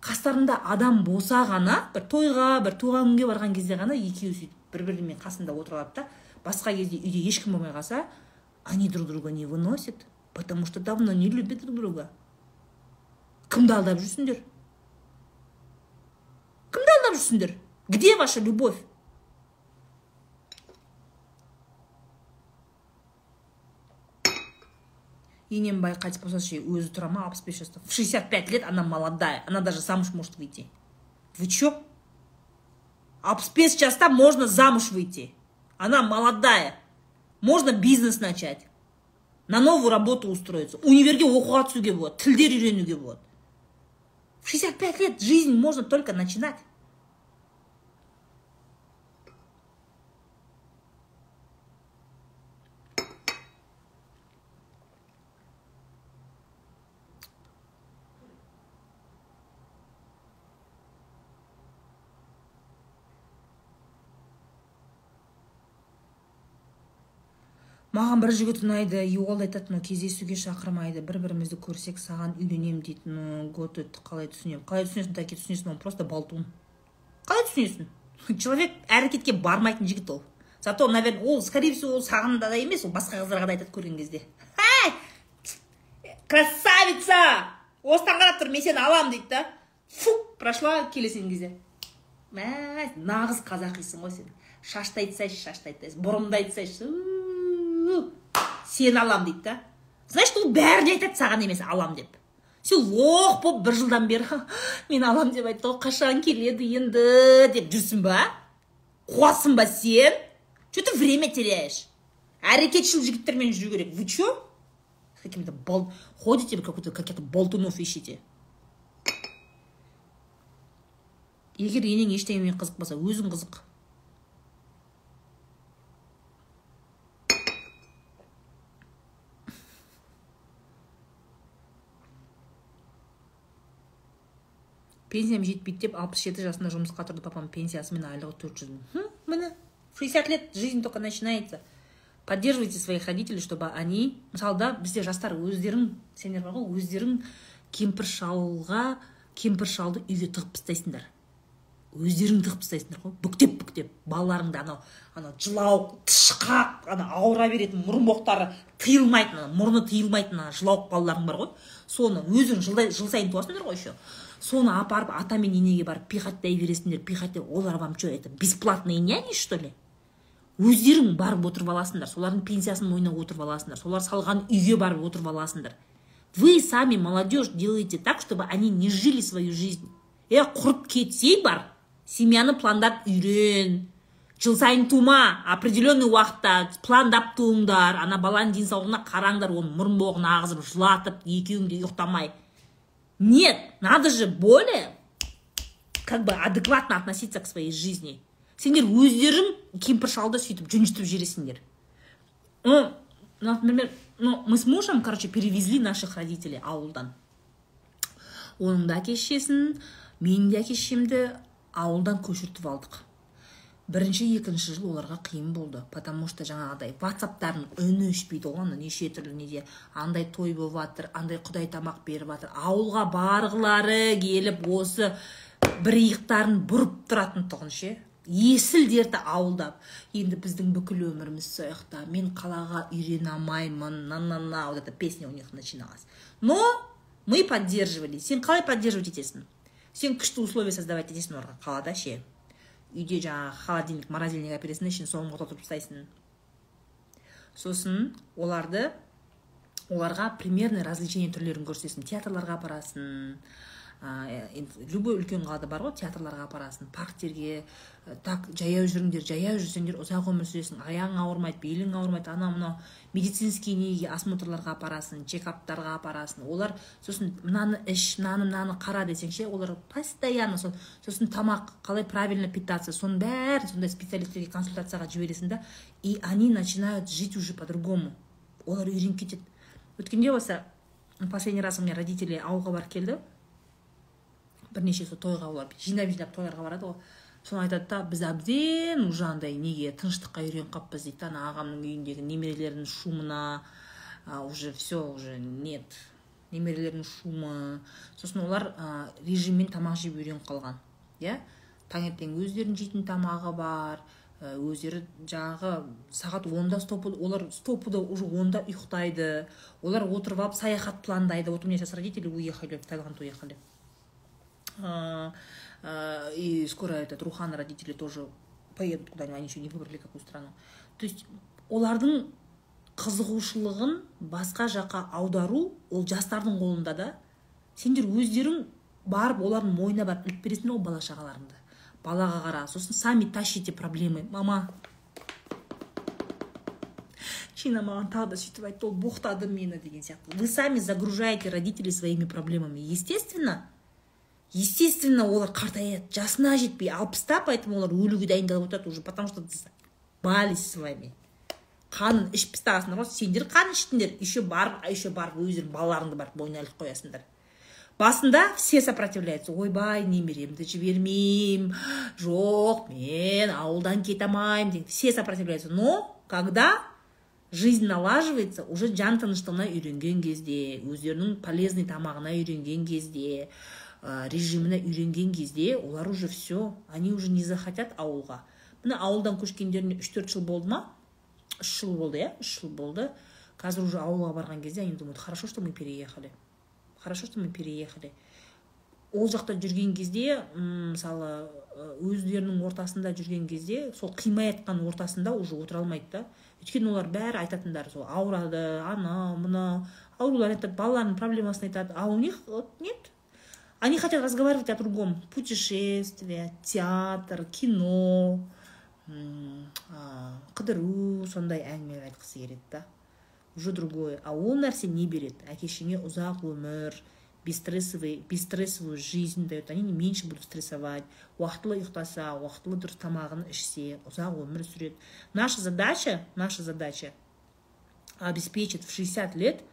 қастарында адам болса ғана бір тойға бір туған күнге барған кезде ғана екеуі сөйтіп бір бірімен қасында отырып алады да басқа кезде үйде ешкім болмай қалса они друг друга не выносят потому что давно не любят друг друга. Кімді алдап жүрсіңдер? Кімді алдап жүрсіңдер? Где ваша любовь? Енембай қайтыс болса ше өзі тұра ма алпыс бес жаста в шестьдесят пять лет она молодая она даже замуж может выйти. Вы че алпыс бес жаста можно замуж выйти. Она молодая. Можно бизнес начать. На новую работу устроиться. Универге оқуға түсуге болады тілдер үйренуге болады в шестьдесят пять лет жизнь можно только начинать маған бір жігіт ұнайды и ол айтатын кездесуге шақырмайды бір бірімізді көрсек саған үйленемін дейтін год өтті қалай түсінемін. Қалай түсінесің таки түсінесің ол просто болтун. Қалай түсінесің? [laughs] Человек әрекетке бармайтын жігіт ол. Зато наверное ол скорее всего ол саған да емес ол басқа қыздарға да айтады көрген кезде. Красавица! Осыдан қарап тұр мен сені аламын дейді да. Фу прошла келесің кезде. Мә нағыз қазақисың ғой сен. Шашты айтсайшы шашты айтсайшы бұрымды айтсайшы. Сені алам дейді да. Значит ол бәріне айтады саған емес алам деп. Сен лох болып бір жылдан бері мен алам деп айтты ғой қашан келеді енді? деп жүрсің ба? Қуасың ба сен? Че ты время теряешь? Әрекетшіл жігіттермен жүру керек. Вы че? С какими то бол ходите вы какой то каких то болтунов ищете? Егер енең ештеңемен қызықпаса өзің қызық. Пенсиям жетпейді деп алпыс жеті жасында жұмысқа тұрды папам пенсиясы мен айлығы төрт жүз мың. Міне шестьдесят лет жизнь только начинается. Поддерживайте своих родителей чтобы они мысалы да бізде жастар өздерің сендер бар ғой өздерің кемпір шалға кемпір шалды үйге тығып тастайсыңдар. Өздерің тығып тастайсыңдар ғой. Бүктеп бүктеп балаларыңды анау анау жылау тышқақ ана ауыра беретін мұрынбоқтары тыйылмайтын мұрны тыйылмайтын ана жылауық балаларың бар ғой. Соны өздерің жыл сайын туасыңдар ғой еще. Соны апарып ата мен енеге барып пихаттай бересіңдер пихаттай олар вам что это бесплатные няни что ли? Өздерің барып отырып аласыңдар солардың пенсиясын мойнына отырып аласыңдар солар салған үйге барып отырып аласыңдар. Вы сами молодежь делаете так чтобы они не жили свою жизнь. Е құрып кетсей бар семьяны пландап үйрен. Жыл сайын тума определенный уақытта пландап туыңдар ана баланың денсаулығына қараңдар оның мұрын боғын ағызып жылатып екеуің де ұйықтамай. Нет, надо же более как бы адекватно относиться к своей жизни. Сендер өздерің кемпір шалды сөйтіп жүністіп жібересіңдер. Ну, например, ну, мы с мужем, короче, перевезли наших родителей ауылдан. Оның да әке шешесін, менің де әке ауылдан көшіртіп алдық бірінші екінші жыл оларға қиын болды. Потому что жаңағыдай ватсаптардың үні өшпейді ғой ана неше түрлі неде андай той болып жатыр андай құдай тамақ беріп жатыр ауылға барғылары келіп осы бір иықтарын бұрып тұратын тұғын ше? Есіл дерті ауылдап. Енді біздің бүкіл өміріміз сояқта мен қалаға үйрене алмаймын на на на вот эта песня у них начиналась. Но мы поддерживали. Сен қалай поддерживать етесің? Сен күшті условия создавать етесің оларға. Қалада ше? Үйде жаңағы холодильник морозильник әпересің ішін соны тұрып тастайсың. Сосын оларды оларға примерный развлечение түрлерін көрсетесің. Театрларға апарасың Э, любой үлкен қалада бар ғой театрларға апарасың парктерге э, так жаяу жүріңдер жаяу жүрсеңдер ұзақ өмір сүресің аяғың ауырмайды белің ауырмайды анау мынау медицинский неге осмотрларға апарасың чекаптарға апарасың олар сосын мынаны іш мынаны мынаны қара десең ше олар постоянно сол сосын тамақ қалай правильно питаться соның бәрін сондай специалистерге консультацияға жібересің да и они начинают жить уже по другому олар үйреніп кетеді. Өткенде осы последний раз у меня родители ауылға барып келді. Бірнеше сол тойға олар жинап жинап тойларға барады ғой. Соны айтады да біз әбден уже андай неге тыныштыққа үйреніп қалыппыз дейді да ана ағамның үйіндегі немерелердің шумына уже все уже нет немерелердің шумы сосын олар ә, режиммен тамақ жеп үйреніп қалған иә. Таңертең өздерінің жейтін тамағы бар өздері жаңағы сағат онда стопы олар стопуда уже онда ұйықтайды. Олар отырып алып саяхат пландайды. Вот у меня сейчас родители уехали в таиланд уехали. И скоро этот Рухан родители тоже поедут куда-нибудь, они еще не выбрали какую страну. То есть олардың қызығушылығын басқа жаққа аудару ол жастардың қолында да. Сендер өздерің барып олардың мойнына барып іліп бересіңдер ғой бала шағаларыңды. Балаға қара сосын сами тащите проблемы мама. Шина маған тағы да сөйтіп айтты ол боқтады мені деген сияқты. Вы сами загружаете родителей своими проблемами. Естественно естественно олар қартаяды жасына жетпей алпыста поэтому олар өлуге дайындалып отырады уже потому что бали с вами. Қанын ішіп тастағансыңдар ғой сендер қан іштіңдер. Еще барып еще барып өздерің балаларыңды барып мойнына іліп қоясыңдар. Басында все сопротивляются. Ойбай немеремді жібермеймін жоқ мен ауылдан кете алмаймын деген все сопротивляются. Но когда жизнь налаживается уже жан тыныштығына үйренген кезде өздерінің полезный тамағына үйренген кезде режиміне үйренген кезде олар уже все они уже не захотят ауылға. Міне ауылдан көшкендеріне үш төрт жыл болды ма? Үш жыл болды иә үш жыл болды. Қазір уже ауылға барған кезде они думают хорошо что мы переехали хорошо что мы переехали. Ол жақта жүрген кезде мысалы өздерінің ортасында жүрген кезде сол қимай жатқан ортасында уже отыра алмайды да. Өйткені олар бәрі айтатындары сол ауырады анау мынау ауруларын айтады балаларының проблемасын айтады. А у них вот нет. Они хотят разговаривать о другом. Путешествие театр кино. Қыдыру сондай әңгімелер айтқысы келеді да. Уже другое. А ол нәрсе не береді. Әке шешеңе ұзақ өмір бесстрессовый бесстрессовую жизнь дает. Они меньше будут стрессовать. Уақытылы ұйықтаса уақытылы дұрыс тамағын ішсе ұзақ өмір сүреді. Наша задача наша задача обеспечить в 60 лет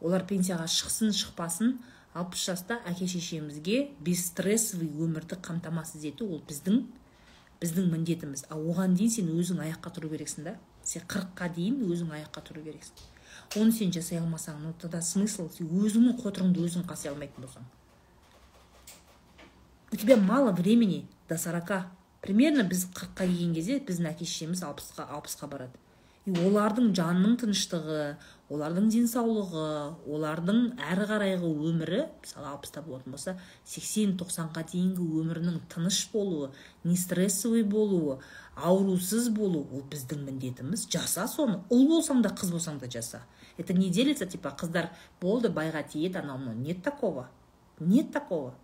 олар пенсияға шықсын шықпасын алпыс жаста әке шешемізге бесстрессовый өмірді қамтамасыз ету ол біздің біздің міндетіміз. А оған дейін сен өзің аяққа тұру керексің да. Сен қырыққа дейін өзің аяққа тұру керексің. Оны сен жасай алмасаң ну тогда смысл? Сен өзіңнің қотырыңды өзің қаси алмайтын болсаң. У тебя мало времени до сорока. Примерно біз қырыққа келген кезде біздің әке шешеміз алпысқа алпысқа барады. И олардың жанының тыныштығы олардың денсаулығы олардың әрі қарайғы өмірі мысалы алпыста болатын болса сексен тоқсанға дейінгі өмірінің тыныш болуы не стрессовый болуы аурусыз болу ол біздің міндетіміз. Жаса соны. Ұл болсаң да қыз болсаң да жаса. Это не делится типа қыздар болды байға тиеді анау мынау. Нет такого. Нет такого.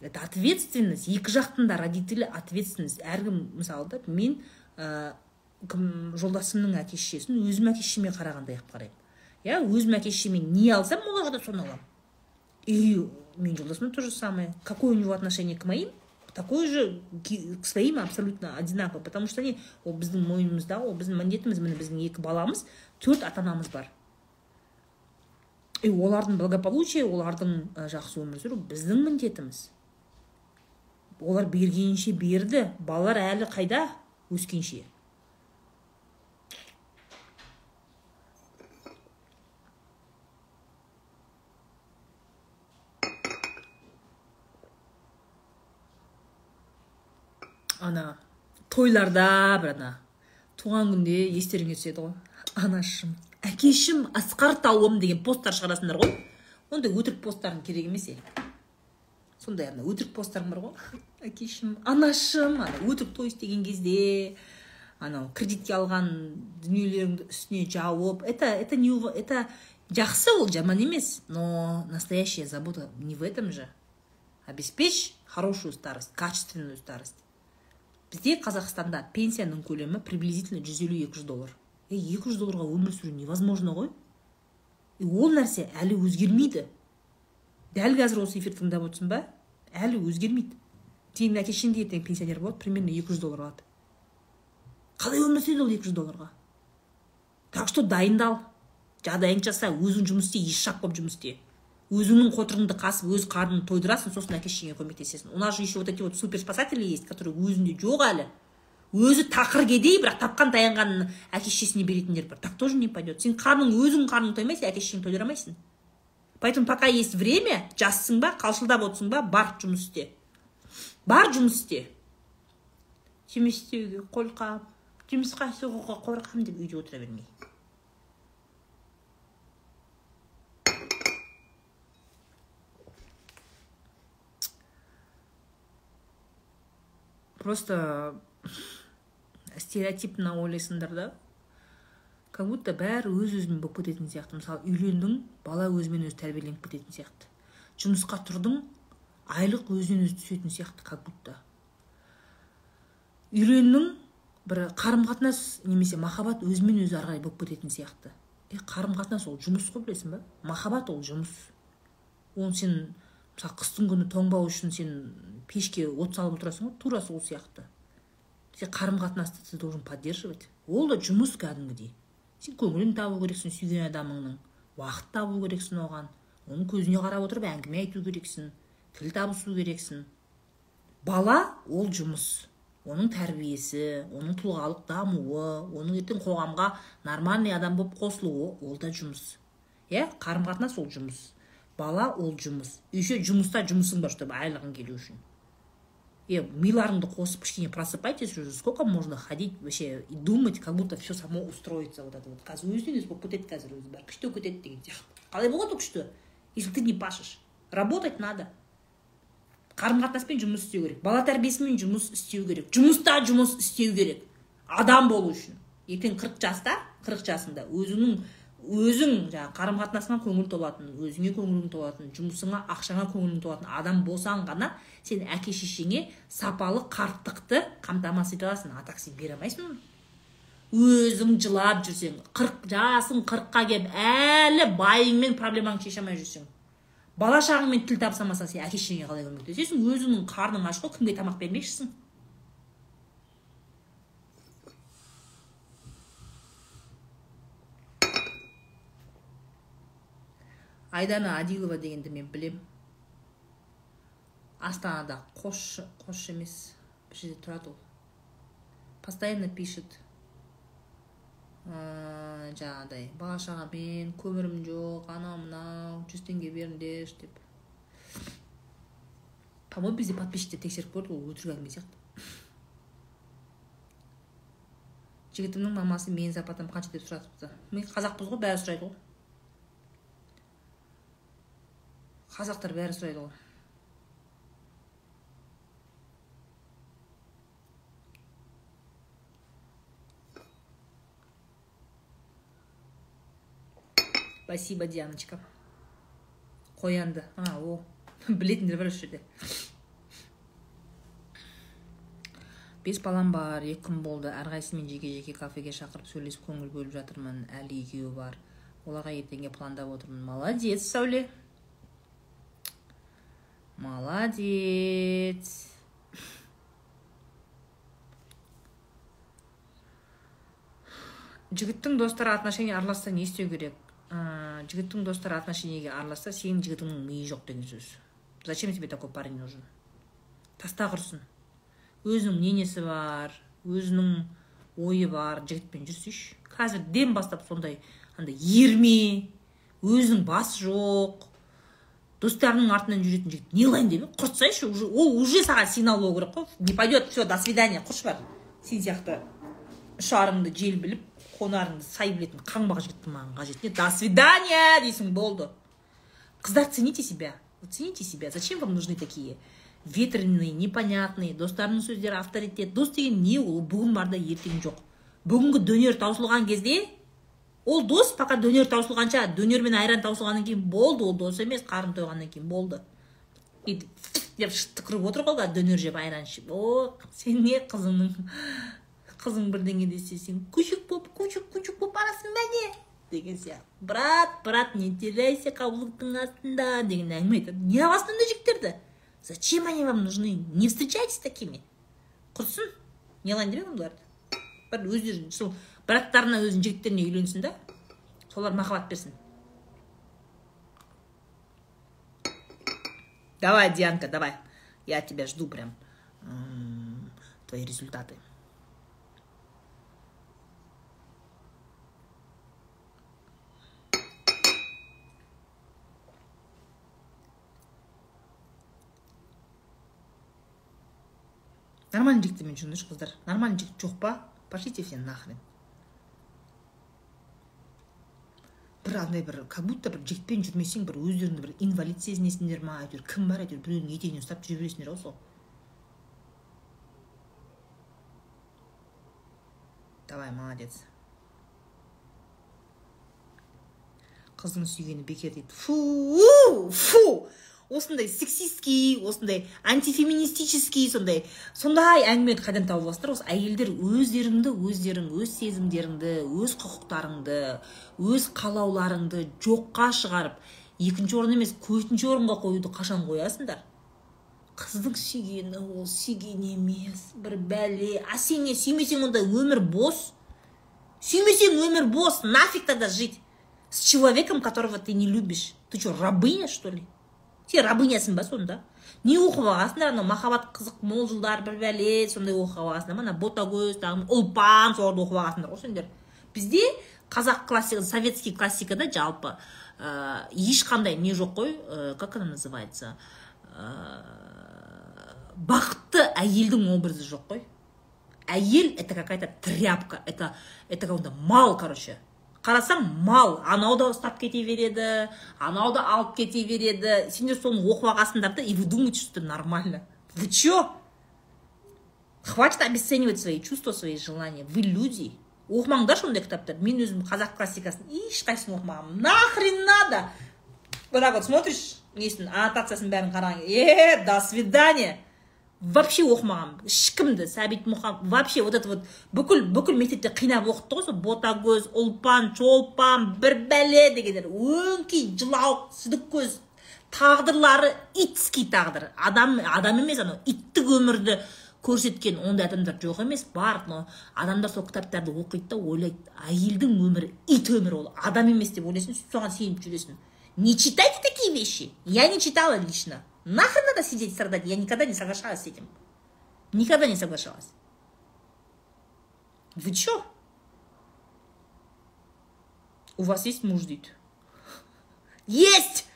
Это ответственность. Екі жақтың да родители ответственность. Әркім мысалы да мен кім жолдасымның әке шешесін өзім әке шешеме қарағандай қылып қараймын. Иә өзім әке шешеме не алсам оларға да соны аламын. И менің жолдасым то же самое. Какое у него отношение к моим такой же к своим абсолютно одинаково потому что не ол біздің мойнымызда ол біздің міндетіміз міне біздің екі баламыз төрт ата анамыз бар. И олардың благополучие олардың жақсы өмір сүру біздің міндетіміз. Олар бергенше берді балалар әлі қайда? Өскенше ана тойларда бір ана туған күнде естеріңе түседі ғой. Анашым әкешім асқар тауым деген посттар шығарасыңдар ғой. Ондай өтірік посттарың керек емес е. Сондай ана өтірік посттарың бар ғой. Әкешім анашым ана өтірік той істеген кезде анау кредитке алған дүниелеріңді үстіне жауып это это не это жақсы ол жаман емес но настоящая забота не в этом же. Обеспечь хорошую старость качественную старость. Бізде қазақстанда пенсияның көлемі приблизительно жүз елу екі жүз доллар. Е екі жүз долларға өмір сүру невозможно ғой. И ол нәрсе әлі өзгермейді. Дәл қазір осы эфирді тыңдап отырсың ба? Әлі өзгермейді. Сенің әке шешең де ертең пенсионер болады примерно екі жүз доллар алады. Қалай өмір сүреді ол екі жүз долларға? Так что дайындал. Жағдайыңды жаса өзің жұмыс істе ешақ болып жұмыс істе. Өзіңнің қотырыңды қасып өз қарныңды тойдырасың сосын әке шешеңе көмектесесің. У нас же еще вот эти вот супер спасатели есть которые өзінде жоқ әлі. Өзі тақыр кедей бірақ тапқан таянғанын әке шешесіне беретіндер бар. Так тоже не пойдет сен қарның өзің қарның тоймай сен әке шешеңді тойдыра алмайсың. Поэтому пока есть время жассың ба қалшылдап отырсың ба бар жұмыс істе. Бар жұмыс істе. Жұмыс істеуге қорқамын жұмысқа шығуға қорқамын деп үйде отыра бермей. Просто стереотипно ойлайсыңдар да. Как будто бәрі өз өзімен болып кететін сияқты. Мысалы үйлендің бала өзімен өзі тәрбиеленіп кететін сияқты. Жұмысқа тұрдың айлық өзінен өзі түсетін сияқты как будто. Үйлендің бір қарым қатынас немесе махаббат өзімен өзі ары қарай болып кететін сияқты. Е қарым қатынас ол жұмыс қой білесің ба? Махаббат ол жұмыс. Оны сен мысалы қыстың күні тоңбау үшін сен пешке от салып отырасың ғой тура сол сияқты. Сен қарым қатынасты ты должен поддерживать. Ол да жұмыс кәдімгідей. Сен көңілін табу керексің сүйген адамыңның. Уақыт табу керексің оған. Оның көзіне қарап отырып әңгіме айту керексің тіл табысу керексің. Бала ол жұмыс. Оның тәрбиесі оның тұлғалық дамуы оның ертең қоғамға нормальный адам болып қосылуы ол да жұмыс. Иә қарым қатынас ол жұмыс. Бала ол жұмыс. Еще жұмыста жұмысың бар чтобы айлығың келу үшін. Е миларыңды қосып кішкене просыпайтесь уже сколько можно ходить вообще и думать как будто все само устроится вот это вот. Қазір өзінен өзі болып кетеді қазір өзі бәрі күшті кетеді деген сияқты қалай болады ол күшті если ты не пашешь. Работать надо. Қарым қатынаспен жұмыс істеу керек бала тәрбиесімен жұмыс істеу керек жұмыста жұмыс істеу керек адам болу үшін. Ертең қырық жаста қырық жасында өзіңнің өзің жаңағы қарым қатынасыңа көңіл толатын өзіңе көңілің толатын жұмысыңа ақшаңа көңілің толатын адам болсаң ғана сен әке шешеңе сапалы қарттықты қамтамасыз ете аласың. А так сен бере алмайсың өзің жылап жүрсең қырық жасың қырыққа келіп әлі байыңмен проблемаңды шеше алмай жүрсең. Бала шағаңмен тіл табыса алмасаң сен әке шешеңе қалай көмектесесің? Өзіңнің қарның аш қой кімге тамақ бермекшісің? айдана адилова дегенди мен билем. Астанада кош кош эмес бир жерде турат ол. Постоянно пишет. Э, Жаңағыдай бала чага мен көмүрүм жок анау мынау жүз теңге бериңдерчи деп. По моему бізде подписчиктер текшерип көрдү ол өтірік әңгіме сияқты. Жигитимдин мамасы менин зарплатам канча деп сұратыпты. Мы казакпыз го баары сурайт го қазақтар бәрі сұрайды ғой. Спасибо дианочка. Қоянды. А о [laughs] білетіндер бар осы жерде. Бес балам бар екі күн болды. Әрқайсысымен жеке жеке кафеге шақырып сөйлесіп көңіл бөліп жатырмын. Әлі екеуі бар. Оларға ертеңге пландап отырмын. Молодец сәуле молодец. Жігіттің достары отношения араласса не істеу керек? Ә, жігіттің достары отношениеге араласса сенің жігітіңнің миы жоқ деген сөз. Зачем тебе такой парень нужен? Таста құрсын. Өзінің мнениесі бар өзінің ойы бар жігітпен жүрсейші. Қазір дем бастап сондай андай ерме өзінің басы жоқ достарының артынан жүретін жігіт не қылайын деп құртсайшы уже ол уже саған сигнал болу керек қой не пойдет все до свидания құршы бар сен сияқты ұшарыңды жел біліп қонарыңды сай білетін қаңбақ жігіттің маған қажет не? До свидания дейсің болды. Қыздар цените себя цените себя. Зачем вам нужны такие ветреные непонятные достарының сөздері авторитет дос деген не ол бүгін бар да ертең жоқ. Бүгінгі дөнер таусылған кезде ол дос пока дөнер таусылғанша дөнер мен айран таусылғаннан кейін болды ол дос емес қарын тойғаннан кейін болды. Өйтіп деп түкіріп отыр ғой дөнер жеп айран ішіп. О сен не қызыңның қызың бірдеңе десе сен күшік болып күшік күшік болып барасың ба не? Деген сияқты. Брат брат не теряйся каблуктың астында деген әңгіме айтады. Не аласың ондай жігіттерді? Зачем они вам нужны? Не встречайтесь такими. Құрсын не қылайын демек бұларды? Бір өздері сол браттарына өзінің жігіттеріне үйленсін да солар махаббат берсін. Давай дианка давай. Я тебя жду прям твои результаты. Нормальный жігіттермен жүріңдерші қыздар нормальный жігіт жоқ па пошлите все нахрен. Бір андай бір как будто бір жігітпен жүрмесең бір өздеріңді бір инвалид сезінесіңдер ма әйтеуір кім бар әйтеуір біреудің етегінен ұстап жүре бересіңдер ғой сол. Давай молодец. Қыздың сүйгені бекер дейді. Фу фу! Осындай сексистский осындай антифеминистический сондай. Сондай әңгімені қайдан тауып аласыздар? Осы әйелдер өздеріңді өздерің өз сезімдеріңді өз құқықтарыңды өз қалауларыңды жоққа шығарып екінші орын емес төртінші орынға қоюды қашан қоясыңдар? Қыздың сүйгені ол сүйген емес. бір бәле. А сен сүймесең онда өмір бос? Сүймесең өмір бос нафиг тогда жить с человеком которого ты не любишь. Ты что рабыня что ли? Сен рабынясың ба сонда? Не оқып алғансыңдар анау махаббат қызық мол жылдар бір бәле сондай оқып алғансыңдар ма? Ана ботагөз тағы ұлпан соларды оқып алғансыңдар ғой сендер. Бізде қазақ классика советский классикада жалпы ә, ешқандай не жоқ қой ә, как она называется? Ә, бақытты әйелдің образы жоқ қой. Әйел это какая то тряпка это это мал короче. Қарасаң мал. Анау да ұстап кете береді анау да алып кете береді. Сендер соны оқып алғансыңдар да и вы думаете что это нормально. Вы че хватит обесценивать свои чувства свои желания. Вы люди. Оқымаңдаршы ондай кітаптарды? Мен өзім қазақ классикасын ешқайсысын оқымағанмын нахрен надо? Вот так вот смотришь несін аннотациясын бәрін қараған е до свидания. Вообще оқымағанмын ешкімді сәбит мұқан вообще вот это вот бүкіл бүкіл мектепте қинап оқытты ғой сол. Ботагөз ұлпан чолпан бір бәле дегендер өңкей жылауық сүдік көз тағдырлары итский тағдыр. Адам адам емес анау иттік өмірді көрсеткен ондай адамдар жоқ емес бар но адамдар сол кітаптарды оқиды да ойлайды. Әйелдің өмірі ит өмірі ол адам емес деп ойлайсың соған сеніп жүресің. Не читайте такие вещи? Я не читала лично. Нахрен надо сидеть страдать? Я никогда не соглашалась с этим. Никогда не соглашалась. Вы чё? У вас есть муж дейді есть!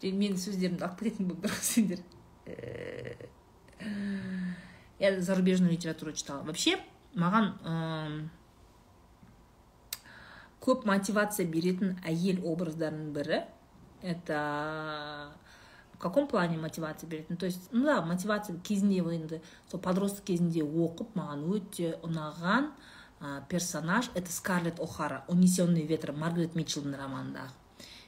Менің сөздерімді алып кететін болып тұр сендер я зарубежную литературу читала. Вообще маған көп мотивация беретін әйел образдарының бірі. Это в каком плане мотивация беретін? То есть ну да мотивация кезінде енді сол подросток кезінде оқып маған өте ұнаған персонаж это скарлетт о'хара унесенный ветром маргарет митчеллдің романындағы.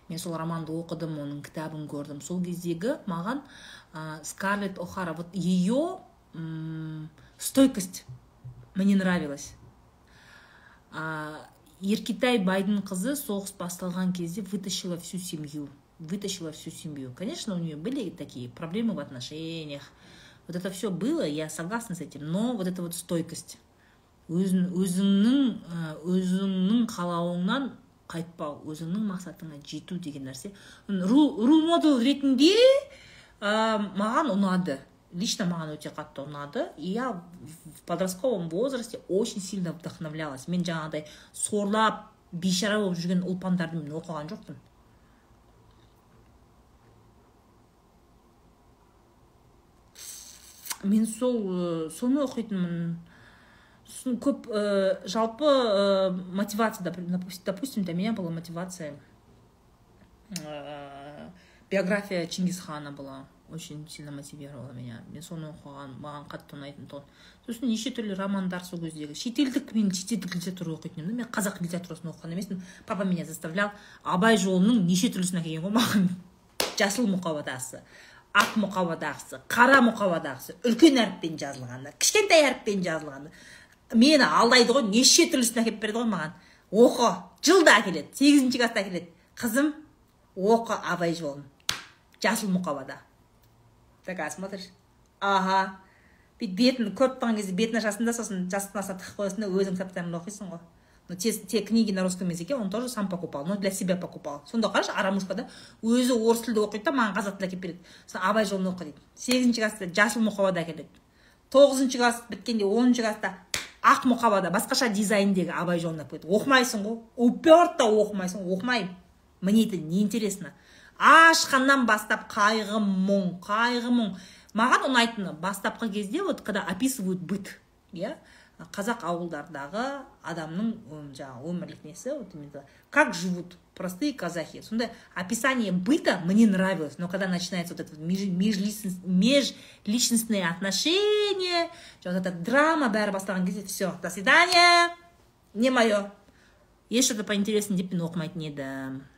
Мен сол романды оқыдым оның кітабын көрдім. Сол кездегі маған ә, скарлетт о'хара вот ее стойкость мне нравилась. Ә, еркетай байдың қызы соғыс басталған кезде вытащила всю семью вытащила всю семью конечно у нее были такие проблемы в отношениях вот это все было я согласна с этим но вот эта вот стойкость өзіңнің өзіңнің қалауыңнан қайтпау өзіңнің мақсатыңа жету деген нәрсе рул модел ретінде ә, маған ұнады лично маған өте қатты ұнады и я в подростковом возрасте очень сильно вдохновлялась. Мен жаңағыдай сорлап бейшара болып жүрген ұлпандарды мен оқыған жоқпын. Мен сол соны оқитынмын. Сосын көп ә, жалпы ә, мотивация допустим для меня была мотивация ә, биография чингисхана была. Очень сильно мотивировала меня. Мен соны оқыған маған қатты ұнайтын тұғын сосын неше түрлі романдар сол кездегі. Шетелдік мен шетелдік литература оқитын едім. Мен қазақ литературасын оқыған емеспін. Папа меня заставлял. Абай жолының неше түрлісін әкелген ғой маған. Жасыл мұқабадағысы ақ мұқабадағысы қара мұқабадағысы үлкен әріппен жазылғаны кішкентай әріппен жазылғаны мені алдайды ғой неше түрлісін әкеліп берді ғой маған. Оқы. Жылда әкеледі сегізінші класста әкеледі. Қызым оқы абай жолын. Жасыл мұқабада. Такая смотришь ага бүйтіп бетін көріп тұрған кезде бетін ашасың да сосын жастықтың астына тығып қоясың да өзің кітаптарыңды оқисың ғой. Но те, те книги на русском языке он тоже сам покупал но для себя покупал. Сонда қарашы арамушкада өзі орыс тілді оқиды да маған қазақ тілін әкеліп береді. Сосын абай жолын оқы дейді. Сегізінші класста жасыл мұқабада әкеледі. Тоғызыншы класс біткенде оныншы класста ақ мұқабада басқаша дизайндегі абай жолын алып оқымайсың ғой. Уперто оқымайсың. Оқымаймын. Мне это неинтересно ашқаннан бастап қайғы мұң қайғы мұң. Маған ұнайтыны бастапқы кезде вот когда описывают быт иә? Қазақ ауылдардағы адамның жаңағы өмірлік несі вот как живут простые казахи. Сондай описание быта мне нравилось но когда начинается вот это межличностные отношения вот эта драма бәрі басталған кезде все до свидания не мое есть что то поинтереснее деп мен оқымайтын едім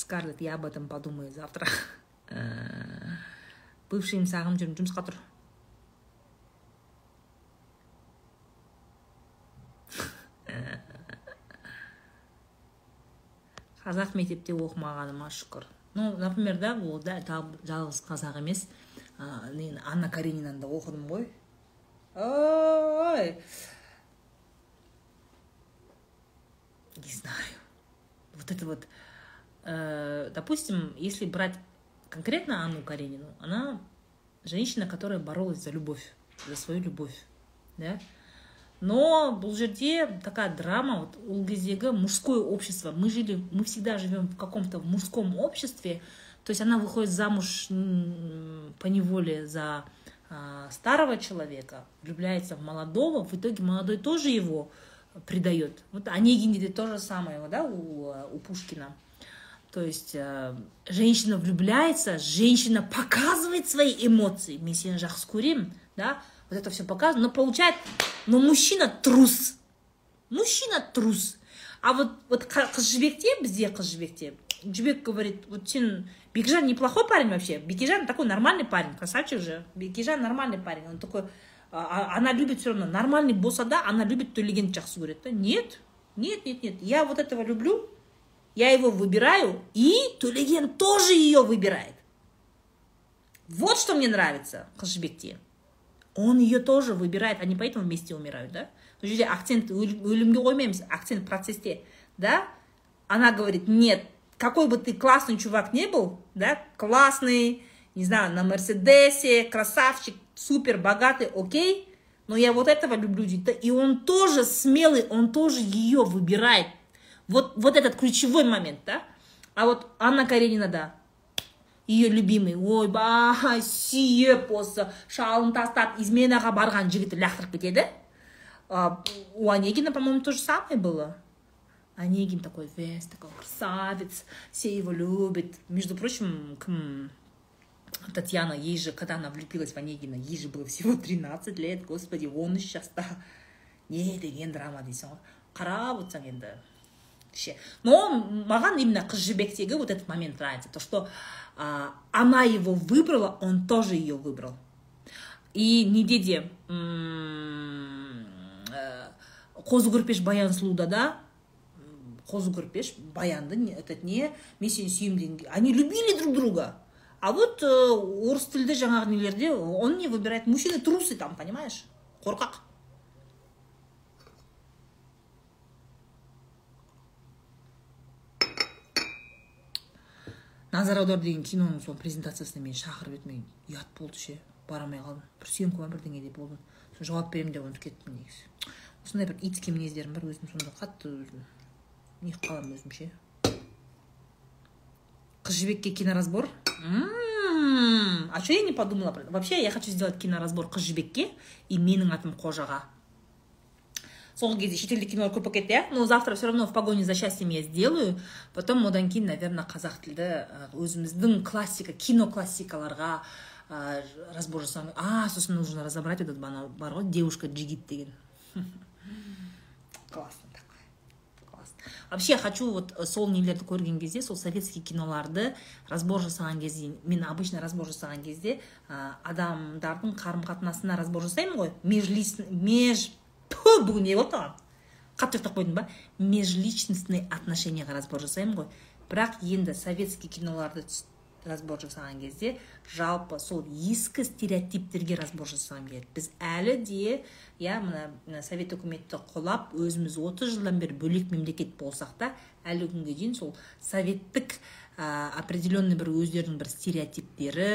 скарлетт я об этом подумаю завтра. Бывшийім сағынып жүрмін жұмысқа тұр қазақ мектепте оқымағаныма шүкір. Ну например да ол да жалғыз қазақ емес. Мен анна каренинаны да оқыдым ғой. Ой! Не знаю. Вот это вот допустим, если брать конкретно Анну Каренину, она женщина, которая боролась за любовь, за свою любовь, да, но бұл жерде такая драма вот ол кездегі мужское общество. Мы жили мы всегда живем в каком-то мужском обществе. То есть она выходит замуж по неволе за а, старого человека влюбляется в молодого в итоге молодой тоже его предает. Вот онегинде то же самое да у, у пушкина то есть ә, женщина влюбляется женщина показывает свои эмоции. Мен сені жақсы көремін да вот это все показывает но получает но мужчина трус. Мужчина трус. А вот вот қыз жібекте бізде қыз жібекте жібек говорит вот сен бекежан неплохой парень вообще. Бекежан такой нормальный парень красавчик же. Бекежан нормальный парень. Он такой она любит все равно. Нормальный болса да она любит төлегенді жақсы көреді да нет нет нет нет. Я вот этого люблю я его выбираю и төлеген тоже ее выбирает. Вот что мне нравится қыз он ее тоже выбирает они поэтому вместе умирают да? Бұл жерде акцент өлімге қоймаймыз акцент процесте да? Она говорит нет какой бы ты классный чувак не был да классный не знаю на мерседесе красавчик супер богатый окей но я вот этого люблю и он тоже смелый он тоже ее выбирает вот вот этот ключевой момент да? А вот анна каренина да. Ее любимый. Ойбай сүйіп осы шалын тастап изменаға барған жігіті лақтырып кетеді у онегина по моему то же самое было. Онегин такой весь такой красавец все его любят. Между прочим кім татьяна ей же когда она влюбилась в онегина ей же было всего 13 лет господи он үш жаста не деген драма дейсің ғой қарап отырсаң енді ше но маған именно қыз жібектегі вот этот момент нравится. То что а, она его выбрала он тоже ее выбрал. И неде де қозы көрпеш баян сұлуда да? Қозы көрпеш баянды этот не мен сені сүйемін деген они любили друг друга. А вот э, орыс тілді жаңағы нелерде он не выбирает. Мужчины трусы там понимаешь? Қорқақ назар аудар деген киноның сол презентациясына мені шақырып еді мен ұят болды ше бара алмай қалдым. Бір съемка ма бірдеңе деп болды. Сосын жауап беремін деп ұмытып кеттім негізі. Осындай бір итский мінездерім бар өзім сонда қатты өзім неғып қаламын өзім ше. Қыз жібекке киноразбор а что я не подумала вообще я хочу сделать киноразбор қыз жібекке и менің атым қожаға соңғы кезде шетелдік кинолар көп болып кетті иә? Но завтра все равно в погоне за счастьем я сделаю. Потом одан кейін наверное қазақ тілді өзіміздің классика кино классикаларға ә, разбор жасағым а сосын нужно разобрать этот бар ғой девушка джигит деген. Классно вообще хочу вот сол нелерді көрген кезде сол советский киноларды разбор жасаған кезде мен обычно разбор жасаған кезде ә, адамдардың қарым қатынасына разбор жасаймын ғой. Межлис меж ту не болды маған қатты ұйықтап қойдым ба межличностный отношенияға разбор жасаймын ғой бірақ енді советский киноларды разбор жасаған кезде жалпы сол ескі стереотиптерге разбор жасағым келеді біз әлі де иә мына совет үкіметі құлап өзіміз 30 жылдан бері бөлек мемлекет болсақ та әлі күнге дейін сол советтік ә, определенный бір өздерінің бір стереотиптері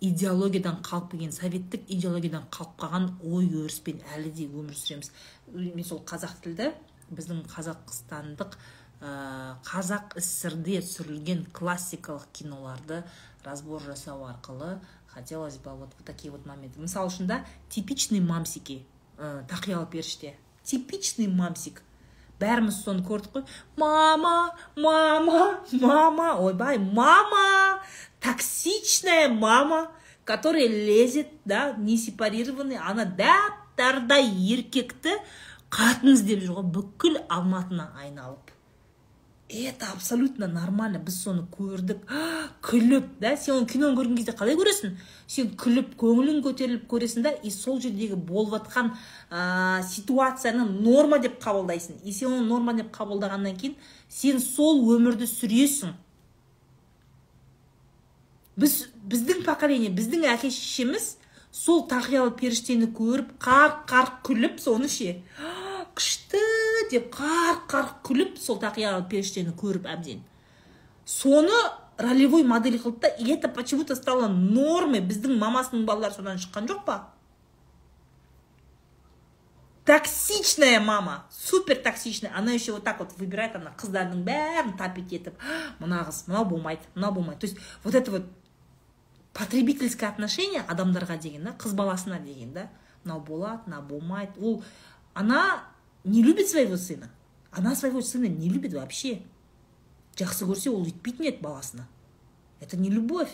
идеологиядан қалып келген советтік идеологиядан қалып қалған ой өріспен әлі де өмір сүреміз. Мен сол қазақ тілді біздің қазақстандық ә, қазақ сср де түсірілген классикалық киноларды разбор жасау арқылы хотелось бы вот такие вот моменты. Мысалы үшін да типичный мамсики ә, тақиялы періште типичный мамсик. Бәріміз соны көрдік қой. Мама мама мама! Ойбай мама! Токсичная мама! Которая лезет да не сепарированный ана дәп дардай еркекті қатын іздеп жүр! Ғой бүкіл алматыны айналып это абсолютно нормально. Біз соны көрдік. Күліп. Да сен оны киноны көрген кезде қалай көресің? Сен күліп көңілің көтеріліп көресің да и сол жердегі болып жатқан ә, ситуацияны норма деп қабылдайсың. И сен оны норма деп қабылдағаннан кейін сен сол өмірді сүресің. Біз біздің поколение біздің әке шешеміз сол тақиялы періштені көріп қарқ қарқ күліп соны ше. Күшті деп қарқ қарқ күліп сол тақиялы періштені көріп әбден. Соны ролевой модель қылды да и это почему то стало нормой. Біздің мамасының балалары содан шыққан жоқ па? Токсичная мама. Супер токсичная. Она еще вот так вот выбирает ана қыздардың бәрін тапить етіп мына қыз мынау болмайды мынау болмайды то есть вот это вот потребительское отношение адамдарға деген да қыз баласына деген да. Мынау болады мынау болмайды ол она не любит своего сына. Она своего сына не любит вообще. Жақсы көрсе ол өйтпейтін еді баласына. Это не любовь.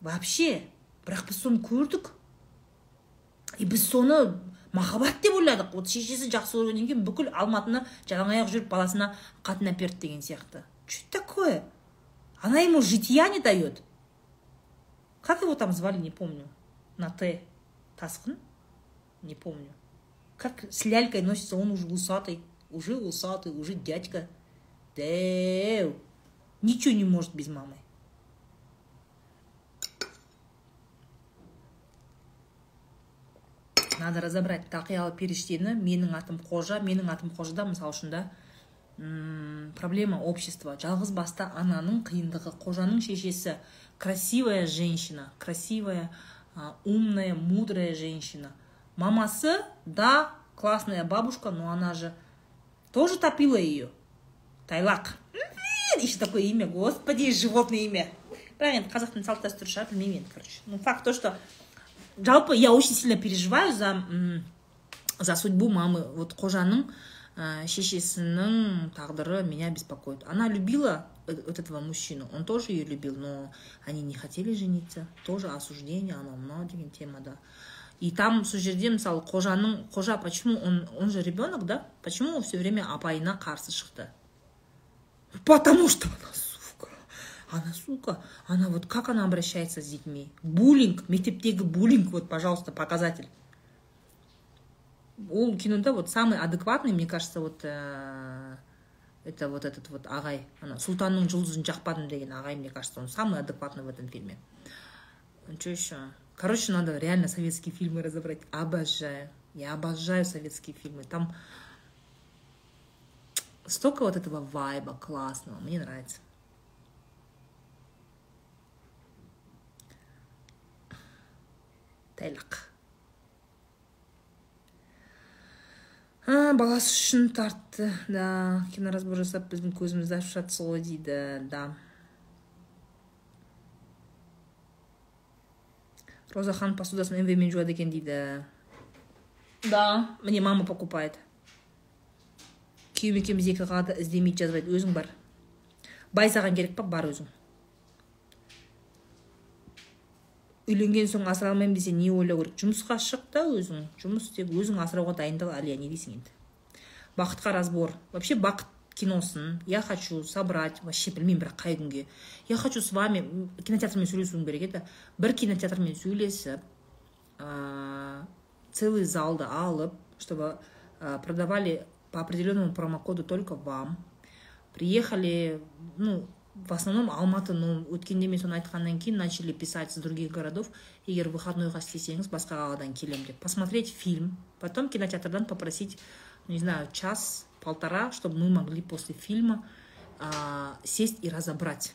Вообще бірақ біз соны көрдік. И біз соны махаббат деп ойладық. Вот шешесі жақсы көргеннен кейін бүкіл алматыны жалаң аяқ жүріп баласына қатын әперді деген сияқты. Это такое? Она ему житья не дает. Как его там звали не помню. На т. Тасқын? Не помню. Как с лялькой носится он уже усатый уже усатый уже дядька. Дәу ничего не может без мамы. Надо разобрать. Тақиялы періштені менің атым қожа менің атым қожада мысалы үшін да проблема общества. Жалғыз басты ананың қиындығы қожаның шешесі. Красивая женщина красивая умная мудрая женщина. мамасы да классная бабушка но она же тоже топила ее тайлақ еще такое имя господи животное имя бірақ енді қазақтың салт дәстүрі шығар білмеймін енді короче ну факт то что жалпы я очень сильно переживаю за за судьбу мамы вот қожаның ә, шешесінің тағдыры меня беспокоит она любила вот этого мужчину он тоже ее любил но они не хотели жениться тоже осуждение анау мынау деген темада и там сол жерде мысалы қожаның қожа почему он он же ребенок да? Почему все время апайына қарсы шықты? Потому что она она сука. Она вот как она обращается с детьми? Буллинг мектептегі буллинг вот пожалуйста показатель. Ол кинода вот самый адекватный мне кажется вот э, это вот этот вот ағай. Ана сұлтанның жұлдызын жақпадым деген ағай мне кажется он самый адекватный в этом фильме. Что еще короче надо реально советские фильмы разобрать обожаю я обожаю советские фильмы там столько вот этого вайба классного мне нравится тайлақ баласы үшін тартты да киноразбор жасап біздің көзімізді ашып жатсыз ғой дейді да роза ханым посудасын мвмен жуады екен дейді да. Міне мама покупает. Күйеуім екеуміз екі қалада іздемейді жазбайды. Өзің бар. Бай саған керек па? Бар өзің. Үйленген соң асыра алмаймын десе не ойлау керек? Жұмысқа шық та өзің. Жұмыс істеп өзің асырауға дайындал әлия не дейсің енді? Бақытқа разбор вообще бақыт киносын я хочу собрать вообще білмеймін бірақ қай күнге. Я хочу с вами кинотеатрмен сөйлесуім керек еді. Бір кинотеатрмен сөйлесіп ә, целый залды алып чтобы продавали по определенному промокоду только вам. Приехали ну в основном алматы но өткенде мен соны айтқаннан кейін начали писать с других городов. Егер выходнойға істесеңіз басқа қаладан келемін деп. Посмотреть фильм потом кинотеатрдан попросить не знаю час полтора чтобы мы могли после фильма ә, сесть и разобрать.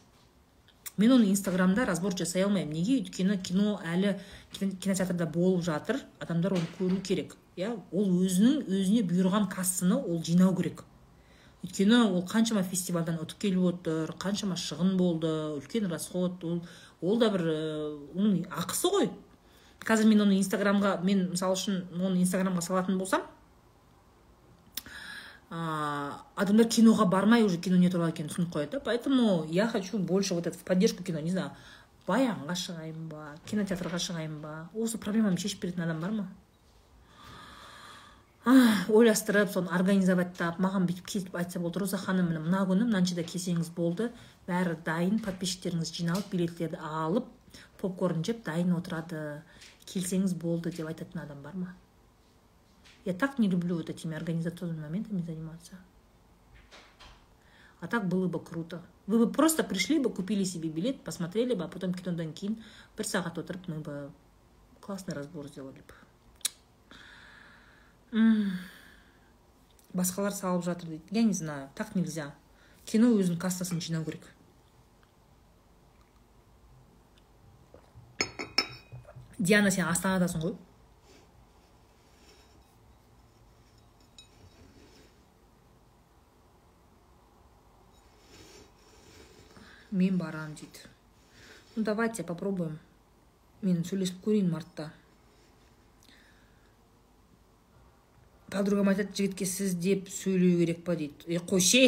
Мен оны инстаграмда разбор жасай алмаймын неге өйткені кино әлі кинотеатрда болып жатыр адамдар оны көру керек. Иә ол өзінің өзіне бұйырған кассаны ол жинау керек. Өйткені ол қаншама фестивальдан ұтып келіп отыр қаншама шығын болды үлкен расход ол ол да бір оның ақысы ғой. Қазір мен оны инстаграмға мен мысалы үшін оны инстаграмға салатын болсам адамдар киноға бармай уже кино не туралы екенін түсініп қояды да. Поэтому я хочу больше вот это в поддержку кино. Не знаю баянға шығайын ба кинотеатрға шығайын ба? Осы проблемамды шешіп беретін адам бар ма? Ойластырып соны организоваттап маған бүйтіп келіп айтса болды. Роза ханым міне мына күні мынаншада келсеңіз болды. Бәрі дайын подписчиктеріңіз жиналып билеттерді алып попкорн жеп дайын отырады. Келсеңіз болды деп айтатын адам бар ма? Я так не люблю вот этими организационными моментами заниматься. А так было бы круто. Вы бы просто пришли бы купили себе билет посмотрели бы а потом кинодан кейін бір сағат отырып мы бы классный разбор сделали бы. Басқалар салып жатыр дейді я не знаю так нельзя. Кино өзінің кассасын жинау керек диана сен астанадасың ғой мен барамын дейді ну давайте попробуем. Мен сөйлесіп көрейін мартта подругам айтады жігітке сіз деп сөйлеу керек па дейді е қойшы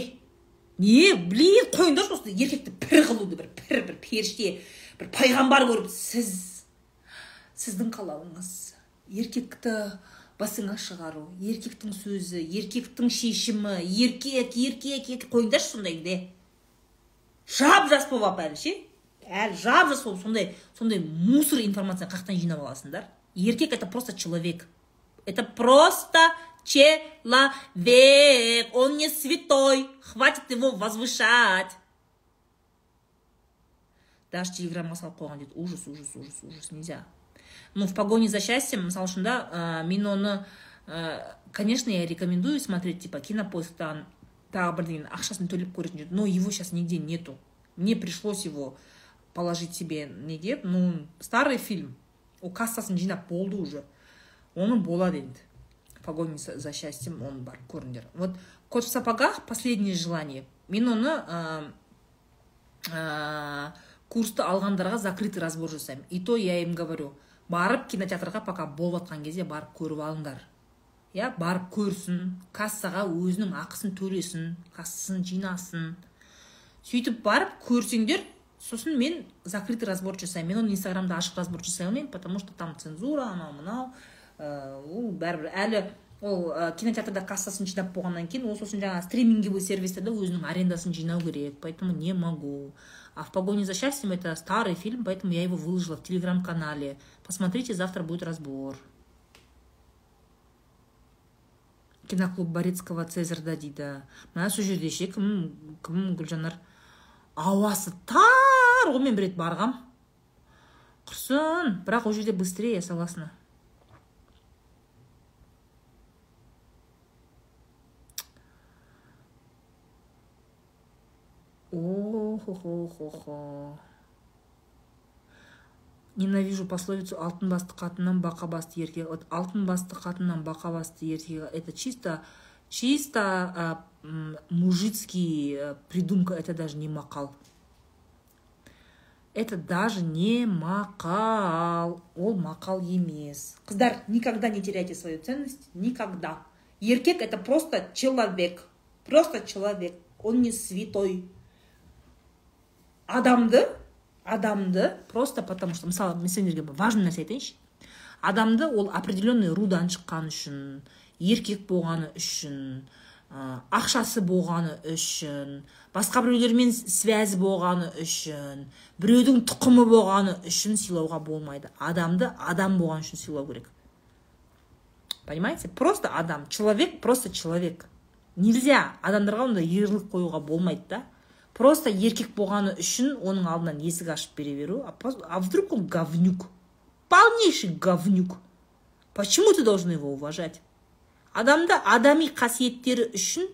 не блин қойыңдаршы осы еркекті пір қылуды бір пір бір періште бір пайғамбар көріп сіз сіздің қалауыңыз еркекті басыңа шығару еркектің сөзі еркектің шешімі еркек еркек еркек қойыңдаршы сондайды жап жас болып алып әлі ше? Әлі жап жас болып сондай сондай мусор информацияны қаяқтан жинап аласыңдар. Еркек это просто человек. Это просто человек. Он не святой. Хватит его возвышать. Даже телеграммаға салып қойған дейді ужас ужас ужас ужас нельзя. Ну в погоне за счастьем мысалы үшін да ә, мен оны ә, конечно я рекомендую смотреть типа кинопоисктан тағы бірдеңені ақшасын төлеп көретін но его сейчас нигде нету. Мне пришлось его положить себе неге ну старый фильм. Ол кассасын жинап болды уже. Оны болады енді в погоне за счастьем оны бар көріңдер вот кот в сапогах последнее желание. Мен оны ә, курсты алғандарға закрытый разбор жасаймын. И то я им говорю барып кинотеатрға пока болып жатқан кезде барып көріп алыңдар. Иә барып көрсін кассаға өзінің ақысын төлесін кассасын жинасын. Сөйтіп барып көрсеңдер сосын мен закрытый разбор жасаймын. Мен оны инстаграмда ашық разбор жасай алмаймын потому что там цензура анау мынау. Ол бәрібір. Әлі ол ә, кинотеатрда кассасын жинап болғаннан кейін ол сосын жаңағы стриминговый сервистерде өзінің арендасын жинау керек поэтому не могу. А в погоне за счастьем это старый фильм, поэтому я его выложила в телеграм-канале. Посмотрите, завтра будет разбор. Киноклуб борецкого цезарьда дейді мына сол жерде ше кім кім гүлжанар ауасы тар ғой мен бір рет барғам. Құрсын бірақ ол жерде быстрее согласна О-хо-хо-хо-хо. Ненавижу пословицу алтын басты қатыннан бақа басты еркек. Вот алтын басты қатыннан бақа басты еркек. Это чисто, чисто мужицкий а, придумка. Это даже не макал. Это даже не макал. Ол макал емес. Қыздар, никогда не теряйте свою ценность. Никогда. Еркек это просто человек. Просто человек. Он не святой адамды адамды просто потому что мысалы мен сендерге важный нәрсе айтайыншы. Адамды ол определенный рудан шыққан үшін еркек болғаны үшін ә, ақшасы болғаны үшін басқа біреулермен связь болғаны үшін біреудің тұқымы болғаны үшін сыйлауға болмайды. Адамды адам болған үшін сыйлау керек. Понимаете? Просто адам человек просто человек. Нельзя адамдарға ондай ярлық қоюға болмайды да. Просто еркек болғаны үшін оның алдынан есік ашып бере беру. А вдруг он говнюк? Полнейший говнюк. Почему ты должен его уважать? Адамды адами қасиеттері үшін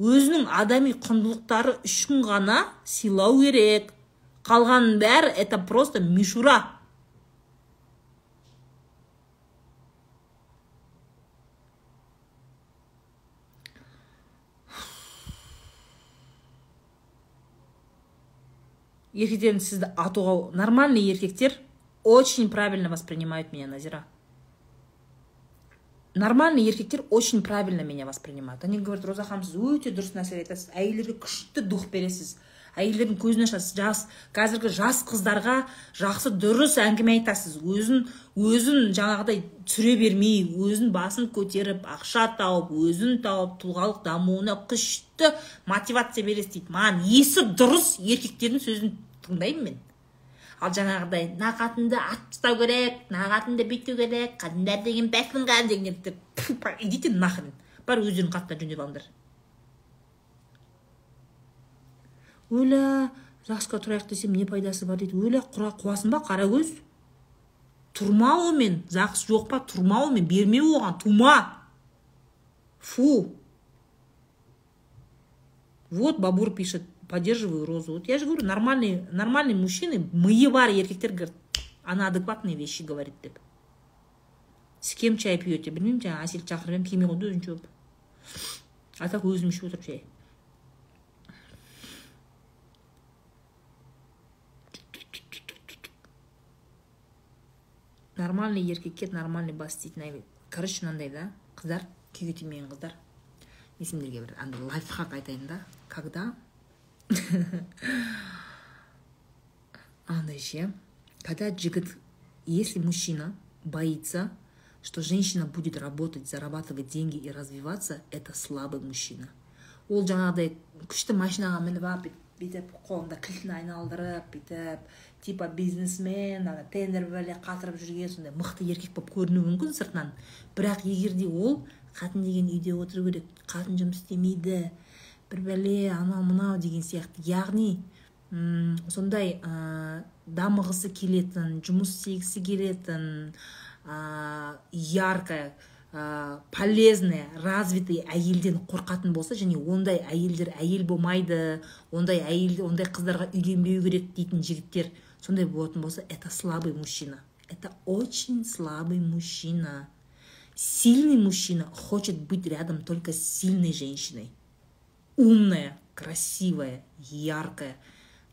өзінің адами құндылықтары үшін ғана сыйлау керек. Қалғанның бәрі это просто мишура. Еркектердің сізді атуға нормальный еркектер очень правильно воспринимают меня назира. Нормальный еркектер очень правильно меня воспринимают. Они говорят роза ханым сіз өте дұрыс нәрселер айтасыз. Әйелдерге күшті дух бересіз. Әйелдердің көзін ашасыз. Жас қазіргі жас қыздарға жақсы дұрыс әңгіме айтасыз. Өзін өзін жаңағыдай түсіре бермей өзін басын көтеріп ақша тауып өзін тауып тұлғалық дамуына күшті мотивация бересіз дейді. Маған есі дұрыс еркектердің сөзін тыңдаймын мен. Ал жаңағыдай мына қатынды атып тастау керек мына қатынды бүйту керек қатындар деген бәсінған деген идите нахрен. Бар өздерің қатындар жөндеп алыңдар. Өлә загсқа тұрайық десем не пайдасы бар дейді. Өлә құра қуасың ба қаракөз тұрма онымен загс жоқ па? Тұрма онымен берме оған тума. Фу. Вот бабур пишет поддерживаю розу. Вот я же говорю нормальный нормальный мужчины миы бар еркектер говорят она адекватные вещи говорит деп. С кем чай пьете? Білмеймін жаңағы әселді шақырып едім келмей қойды өзін жауып а так өзім ішіп отырып шай нормальный еркекке нормальный бас істейтін короче мынандай да қыздар күйге тимеген қыздар. Мен сендерге бір андай лайфхак айтайын да. Когда [laughs] андай ше когда жігіт если мужчина боится что женщина будет работать зарабатывать деньги и развиваться это слабый мужчина. Ол жаңағыдай күшті машинаға мініп алып бүйтіп қолында кілтін айналдырып бүйтіп типа бизнесмен ана бәле қатырып жүрген сондай мықты еркек болып көрінуі мүмкін сыртынан. Бірақ егер де ол қатын деген үйде отыру керек қатын жұмыс істемейді бір бәле анау мынау деген сияқты. Яғни сондай ә, дамығысы келетін жұмыс істегісі келетін ә, яркая ә, полезная развитый әйелден қорқатын болса және ондай әйелдер әйел болмайды ондай әйел ондай қыздарға үйленбеу керек дейтін жігіттер сондай болатын болса это слабый мужчина. Это очень слабый мужчина. Сильный мужчина хочет быть рядом только с сильной женщиной. Умная красивая яркая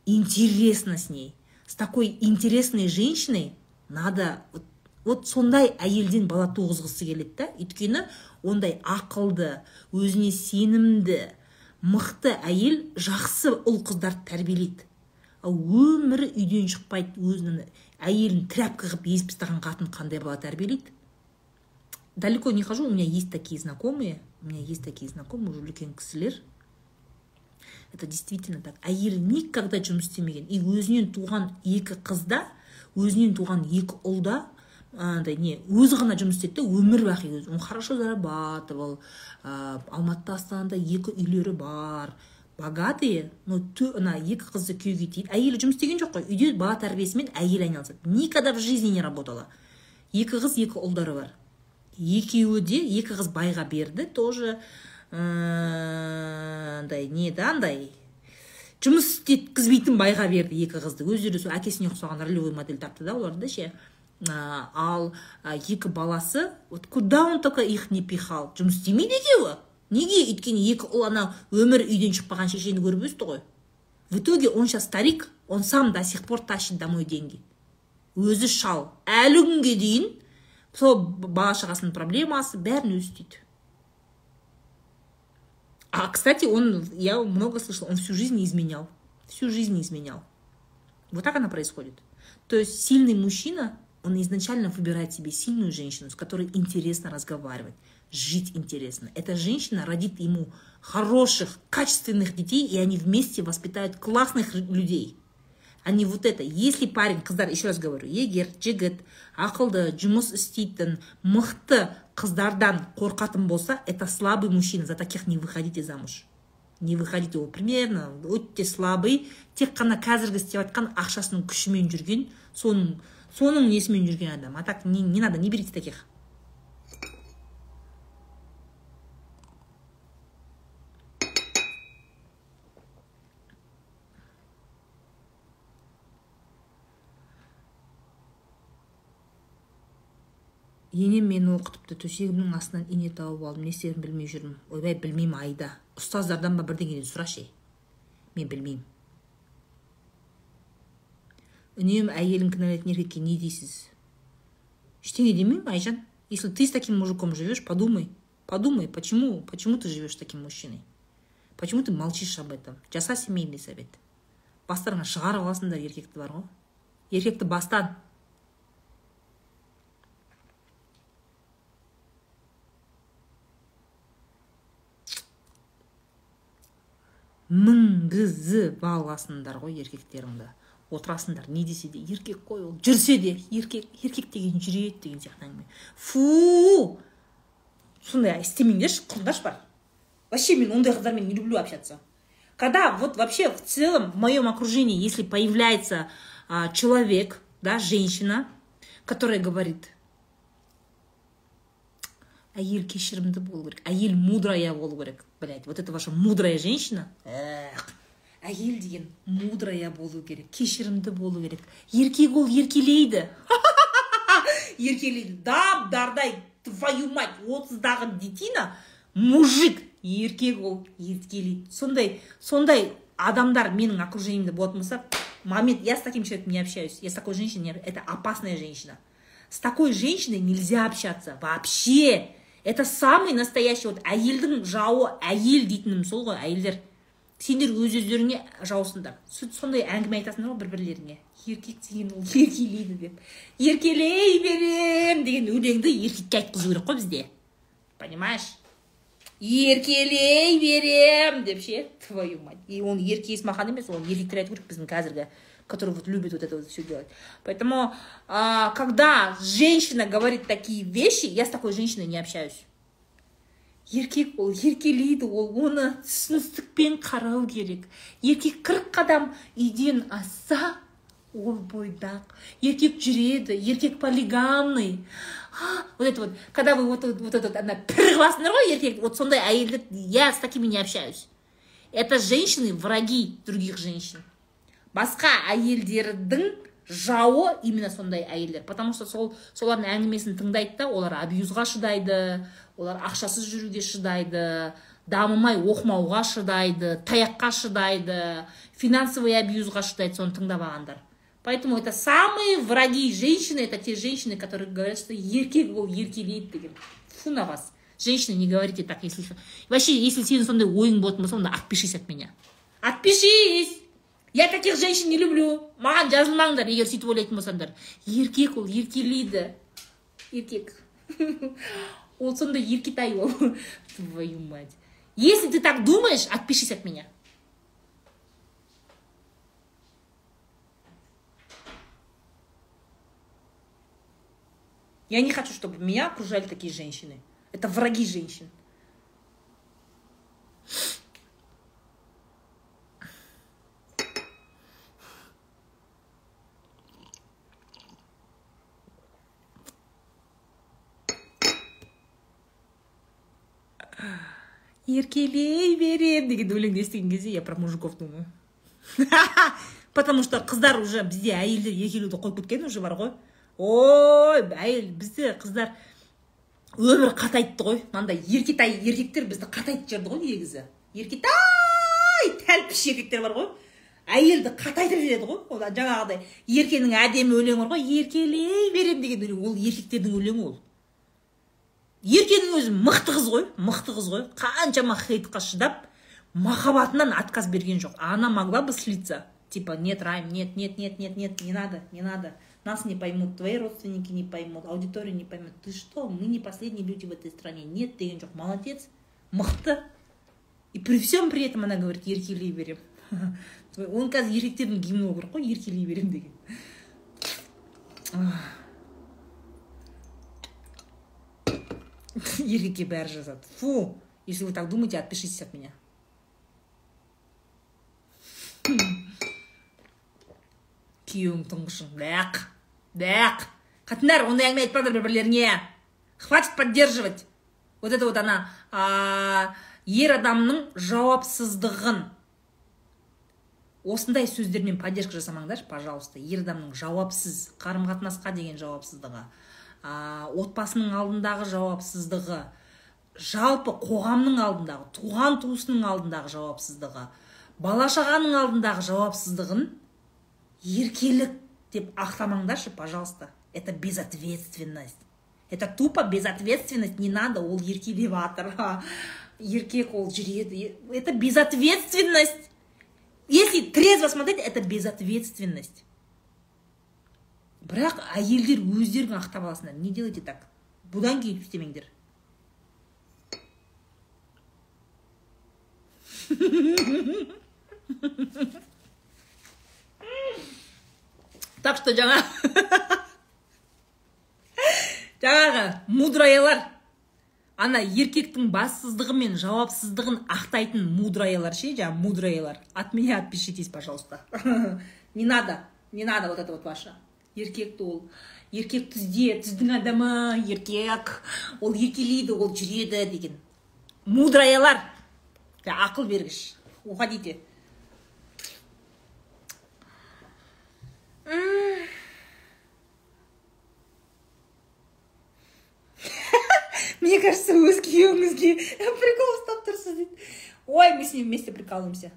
интересно с ней. С такой интересной женщиной надо вот, вот сондай әйелден бала туғызғысы келеді да. Өйткені ондай ақылды өзіне сенімді мықты әйел жақсы ұл қыздарды тәрбиелейді. Өмірі үйден шықпайды өзінің әйелін тряпка қылып езіп тастаған қатын қандай бала тәрбиелейді? Далеко не хожу у меня есть такие знакомые у меня есть такие знакомые уже үлкен кісілер. Это действительно так. Әйелі никогда жұмыс істемеген. И өзінен туған екі қызда өзінен туған екі ұлда андай не өзі ғана жұмыс істейді да өмір бақи өзі. Он хорошо зарабатывал алматыда астанада екі үйлері бар. Богатые но ана екі қызды күйеуге тиді әйелі жұмыс істеген жоқ қой. Үйде бала тәрбиесімен әйел айналысады. Никогда в жизни не работала. Екі қыз екі ұлдары бар. Екеуі де екі қыз байға берді тоже. Андай не да андай. Жұмыс істеткізбейтін байға берді екі қызды. Өздері сол әкесіне ұқсаған ролевой модель тапты да оларды ше. Ал екі баласы вот куда он только их не пихал? Жұмыс істемейді екеуі? Неге өйткені екі ұл анау өмір үйден шықпаған шешені көріп өсті ғой в итоге он сейчас старик он сам до сих пор тащит домой деньги өзі шал әлі күнге дейін сол бала шағасының проблемасы бәрін өзі істейді А, кстати, он, я много слышала, он всю жизнь изменял. Всю жизнь изменял. Вот так она происходит. То есть сильный мужчина, он изначально выбирает себе сильную женщину, с которой интересно разговаривать, жить интересно. Эта женщина родит ему хороших, качественных детей, и они вместе воспитают классных людей. Не вот это. Если парень, қыздар, еще раз говорю, егер жігіт ақылды, жұмыс істейтін, мықты қыздардан қорқатын болса это слабый мужчина за таких не выходите замуж не выходите ол примерно өте слабый тек қана қазіргі істеп жатқан ақшасының күшімен жүрген соның соның несімен жүрген адам а так не, не надо не берите таких енем мені оқытыпты төсегімнің астынан ине тауып алдым не істерімді білмей жүрмін. Ойбай білмеймін айда. Ұстаздардан ба бірдеңеден сұрашы мен білмеймін. Үнемі әйелін кінәлайтын еркекке не дейсіз? Ештеңе демеймін айжан. Если ты с таким мужиком живешь подумай. Подумай почему почему ты живешь с таким мужчиной? Почему ты молчишь об этом? Жаса семейный совет. Бастарыңа шығарып аласыңдар еркекті бар ғой. Еркекті бастан. Мінгізіп аласыңдар ғой еркектеріңді. Отырасыңдар. Не десе де еркек қой ол. Жүрсе де еркек еркек деген жүреді деген сияқты әңгіме. Фу! Сондай істемеңдерші құрыңдаршы бар. Вообще мен ондай қыздармен не люблю общаться. Когда вот вообще в целом в моем окружении если появляется а, человек да женщина которая говорит әйел кешірімді болу керек әйел мудрая болу керек блять вот это ваша мудрая женщина? Эх әйел деген мудрая болу керек кешірімді болу керек. Еркек ол еркелейді [laughs] еркелейді дап дардай твою мать отыздағы детина мужик еркек ол еркелейді сондай сондай адамдар менің окружениемде болатын болса момент я с таким человеком не общаюсь я с такой женщиной это опасная женщина. С такой женщиной нельзя общаться вообще. Это самый настоящий вот әйелдің жауы әйел дейтінім сол ғой әйелдер. Сендер өз өздеріңе жаусыңдар. Сондай әңгіме айтасыңдар ғой бір бірлеріңе еркек деген ол еркелейді деп. Еркелей берем деген өлеңді еркекке айтқызу керек қой бізде. Понимаешь? Еркелей берем деп ше? Твою мать. И оны ерке есмахан емес ол еркектер айту керек біздің қазіргі который вот любит вот это вот все делать. Поэтому, а, когда женщина говорит такие вещи, я с такой женщиной не общаюсь. еркек ол еркелейді ол оны түсіністікпен қарау керек еркек қырық қадам үйден асса ол бойдақ еркек жүреді еркек полигамный вот это вот когда вы вот, вот, вот это ана пір қыласыңдар ғой еркек вот сондай әйелді я с такими не общаюсь это женщины враги других женщин Басқа әйелдердің жауы именно сондай әйелдер. Потому что сол солардың әңгімесін тыңдайды да олар абьюзға шыдайды олар ақшасыз жүруге шыдайды дамымай оқымауға шыдайды таяққа шыдайды финансовый абьюзға шыдайды соны тыңдап алғандар. Поэтому это самые враги женщины это те женщины которые говорят что еркек ол еркелейді деген. Фу на вас. Женщины не говорите так если вообще если сенің сондай ойың болатын болса онда отпишись от меня. Отпишись! Я таких женщин не люблю. Маған жазылмаңдар егер сөйтіп ойлайтын болсаңдар. Еркек ол еркелейді. Еркек. [laughs] Ол сондай еркетай ол. [laughs] Твою мать. Если ты так думаешь отпишись от меня. Я не хочу, чтобы меня окружали такие женщины. Это враги женщин. Еркелей берем деген өлеңді естіген кезде я про мужиков думаю. [laughs] Потому что қыздар уже бізде әйелдер еркелеуді қойып кеткен уже бар ғой. Ой әйел бізде қыздар өмір қатайтты ғой. Мынандай еркетай еркектер бізді қатайтып жіберді ғой негізі. Еркетай тәлпіш еркектер бар ғой. Әйелді қатайтып жібереді ғой. Ол жаңағыдай еркенің әдемі өлеңі бар ғой. Еркелей берем деген өлең. Ол еркектердің өлеңі ол. Еркенің өзі мықты қыз ғой мықты қыз ғой. Қаншама хейтқа шыдап махаббатынан отказ берген жоқ. Она могла бы слиться. Типа нет райм нет нет нет нет нет не надо не надо. Нас не поймут твои родственники не поймут аудитория не поймет ты что? Мы не последние люди в этой стране. Нет деген жоқ молодец мықты и при всем при этом она говорит еркелей берем [laughs] оны қазір еркектердің гимні болу керек қой еркелей берем деген еркекке бәрі жазады фу если вы так думаете отпишитесь от меня. Күйеуің тұңғышың бәқ бәқ қатындар ондай әңгіме айтпаңдар бір бірлеріңе хватит поддерживать. Вот это вот ана а, ер адамның жауапсыздығын. Осындай сөздермен поддержка жасамаңдаршы пожалуйста. Ер адамның жауапсыз қарым қатынасқа деген жауапсыздығы. Ә, отбасының алдындағы жауапсыздығы жалпы қоғамның алдындағы туған туысының алдындағы жауапсыздығы бала шағаның алдындағы жауапсыздығын еркелік деп ақтамаңдаршы пожалуйста. Это безответственность. Это тупо безответственность. Не надо ол еркелеп жатыр еркек ол жүреді это безответственность. Если трезво смотреть это безответственность. Бірақ әйелдер өздерің ақтап аласыңдар. Не делайте так. Бұдан кейін істемеңдер. [laughs] Так что жаңа [laughs] жаңағы мудраяйлар. Ана еркектің бассыздығы мен жауапсыздығын ақтайтын мудраяйлар ше жаңағы мудраяйлар. От меня отпишитесь пожалуйста. [laughs] Не надо не надо вот это вот ваше. Еркекті ол. Еркек түзде түздің адамы еркек. Ол еркелейді ол жүреді деген. Мудраяйлар ақыл бергіш. Уходите [laughs] мне кажется өз күйеуіңізге прикол ұстап тұрсыз дейді. Ой мы с ним вместе прикалываемся.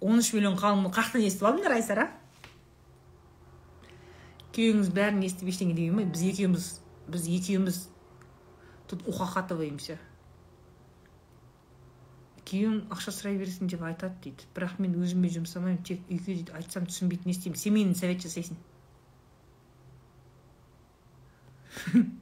Он үш миллион қалың қаяқтан естіп алдыңдар айсара күйеуіңіз бәрін естіп ештеңе демей ма? Біз екеуміз біз екеуміз тут ухахатываемся. Күйеуім ақша сұрай берсін деп айтады дейді. Бірақ мен өзіме жұмсамаймын тек үйге дейді айтсам түсінбейді не істеймін семейный совет жасайсың. [laughs]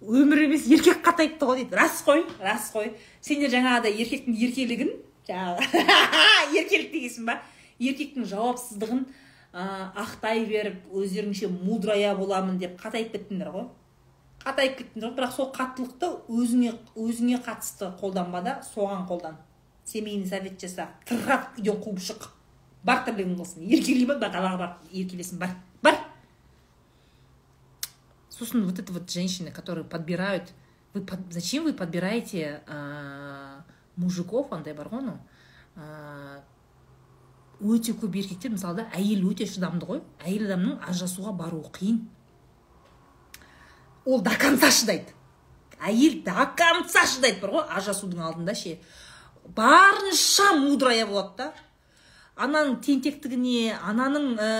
өмір емес еркек қатайыпты ғой дейді. Рас қой рас қой. Сендер жаңағыдай еркектің еркелігін жаңағы [laughs] еркелік дегенсің ба? Еркектің жауапсыздығын ә, ақтай беріп өздеріңше мудрая боламын деп қатайып кеттіңдер ғой. Қатайып кеттіңдер ғой. Бірақ сол қаттылықты өзіңе өзіңе қатысты қолданба да соған қолдан. Семейный совет жаса тырғақ үйден қуып шық. Бар тірлігің болсын. Еркелей ма? Далаға бар. Еркелесін бар. Сосын вот это вот женщины которые подбирают вы под, зачем вы подбираете ә, мужиков андай бар ғой анау өте көп еркектер мысалда әйел өте шыдамды ғой әйел адамның ажырасуға баруы қиын ол до конца шыдайды әйел до конца шыдайды бар ғой ажырасудың алдында ше. Барынша мудрая болады да? Ананың тентектігіне ананың ә,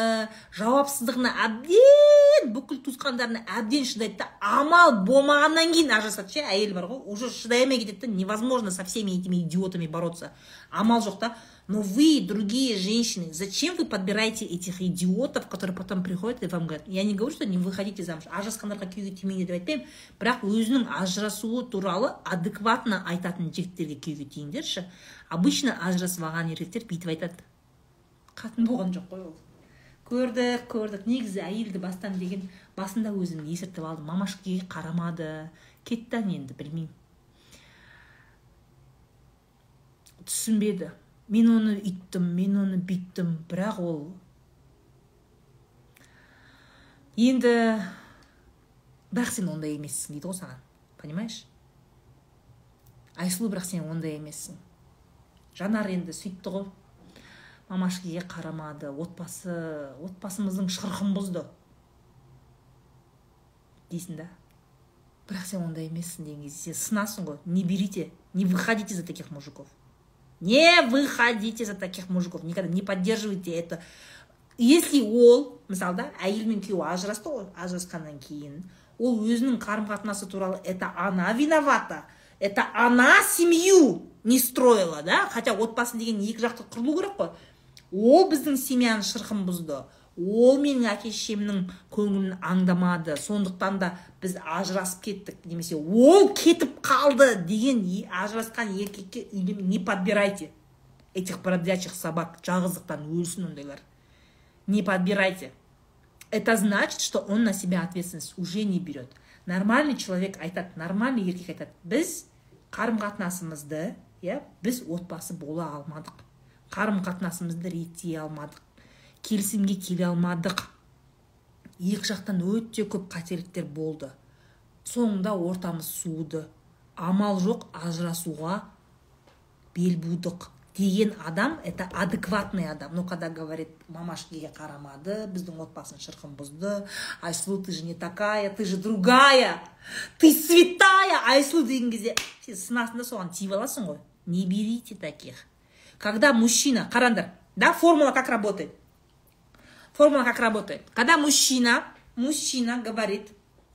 жауапсыздығына әбден бүкіл туысқандарына әбден шыдайды да амал болмағаннан кейін ажырасады ше? Әйел бар ғой уже шыдай алмай кетеді невозможно со всеми этими идиотами бороться. Амал жоқ та. Но вы другие женщины зачем вы подбираете этих идиотов которые потом приходят и вам говорят? Я не говорю что не выходите замуж. Ажырасқандарға күйеуге тимеңдер деп айтпаймын бірақ өзінің ажырасуы туралы адекватно айтатын жігіттерге күйеуге тиіңдерші обычно ажырасып алған еркектер бүйтіп айтады. Қатын болған жоқ қой ол. Көрдік көрдік. Негізі әйелді бастан деген басында өзім есіртіп алдым. Мамашкеге қарамады. Кетті енді білмеймін. Түсінбеді. Мен оны үйттім мен оны бүйттім. Бірақ ол енді бірақ сен ондай емессің дейді ғой саған. Понимаешь? Айсұлу бірақ сен ондай емессің жанар енді сөйтті ғой. Мамашкеге қарамады. Отбасы отбасымыздың шырқын бұзды. Дейсің да? Бірақ сен ондай емессің деген кезде сен сынасың ғой. Не берите не выходите за таких мужиков. Не выходите за таких мужиков. Никогда не поддерживайте это. Если ол мысалы да әйел мен күйеуі ажырасты ғой ажырасқаннан кейін ол өзінің қарым қатынасы туралы это она виновата. Это она семью не строила да? Хотя отбасы деген екі жақты құрылу керек қой. Ол біздің семьяның шырқын бұзды. Ол менің әке шешемнің көңілін аңдамады. Сондықтан да біз ажырасып кеттік. Немесе ол кетіп қалды! деген ажырасқан еркекке не подбирайте. Этих бродячих собак жалғыздықтан өлсін ондайлар. Не подбирайте. Это значит что он на себя ответственность уже не берет. Нормальный человек айтады нормальный еркек айтады. Біз қарым қатынасымызды иә біз отбасы бола алмадық қарым қатынасымызды реттей алмадық келісімге келе алмадық. Екі жақтан өте көп қателіктер болды. Соңында ортамыз суыды. Амал жоқ ажырасуға бел будық. Деген адам это адекватный адам. Но когда говорит мамашкеге қарамады біздің отбасын шырқын бұзды айсұлу ты же не такая ты же другая ты святая айсұлу деген кезде сен сынасың да соған тиіп аласың ғой. Не берите таких. Когда мужчина, карандар, да, формула как работает? Формула как работает? Когда мужчина, мужчина говорит,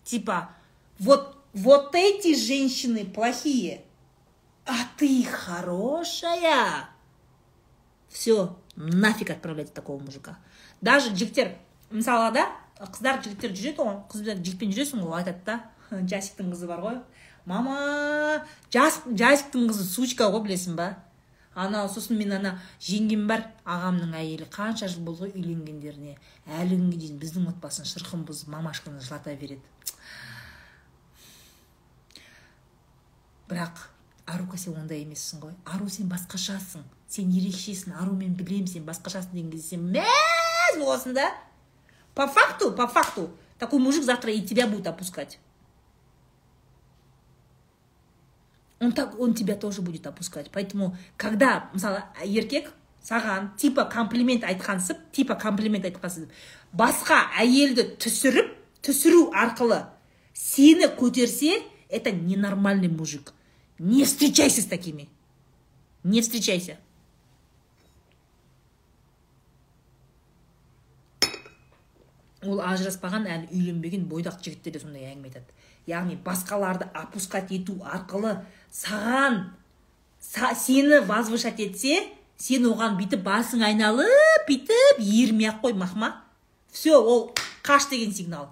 типа, вот, вот эти женщины плохие, а ты хорошая. Все, нафиг отправляйте такого мужика. Даже жігіттер, мысалы да, қыздар жігіттер жүреді ғой, қыздар жігітпен жүресің ғой, айтады да, [laughs] жасиктің қызы бар ғой, мама, жас, жасиктің қызы сучка ғой білесің ба? Анау сосын мен ана жеңгем бар ағамның әйелі қанша жыл болды ғой үйленгендеріне. Әлі күнге дейін біздің отбасын шырқын бұзып мамашканы жылата береді. Бірақ арука сен ондай емессің ғой. Ару сен басқашасың. Сен ерекшесің. Ару мен білемін сен басқашасың деген кезде сен мәз боласың да. По факту по факту. Такой мужик завтра и тебя будет опускать. он, так, он тебя тоже будет опускать. Поэтому, когда, мысалы, еркек саған типа комплимент айтқансып, типа комплимент айтқансып, басқа әйелді түсіріп, түсіру арқылы сені көтерсе, это ненормальный мужик. Не встречайся с такими. Не встречайся. ол ажыраспаған әлі үйленбеген бойдақ жігіттер де сондай әңгіме айтады яғни басқаларды опускать ету арқылы саған са, сені возвышать етсе сен оған бүйтіп басың айналып бүйтіп ермей ақ қой махма. Все ол қаш деген сигнал.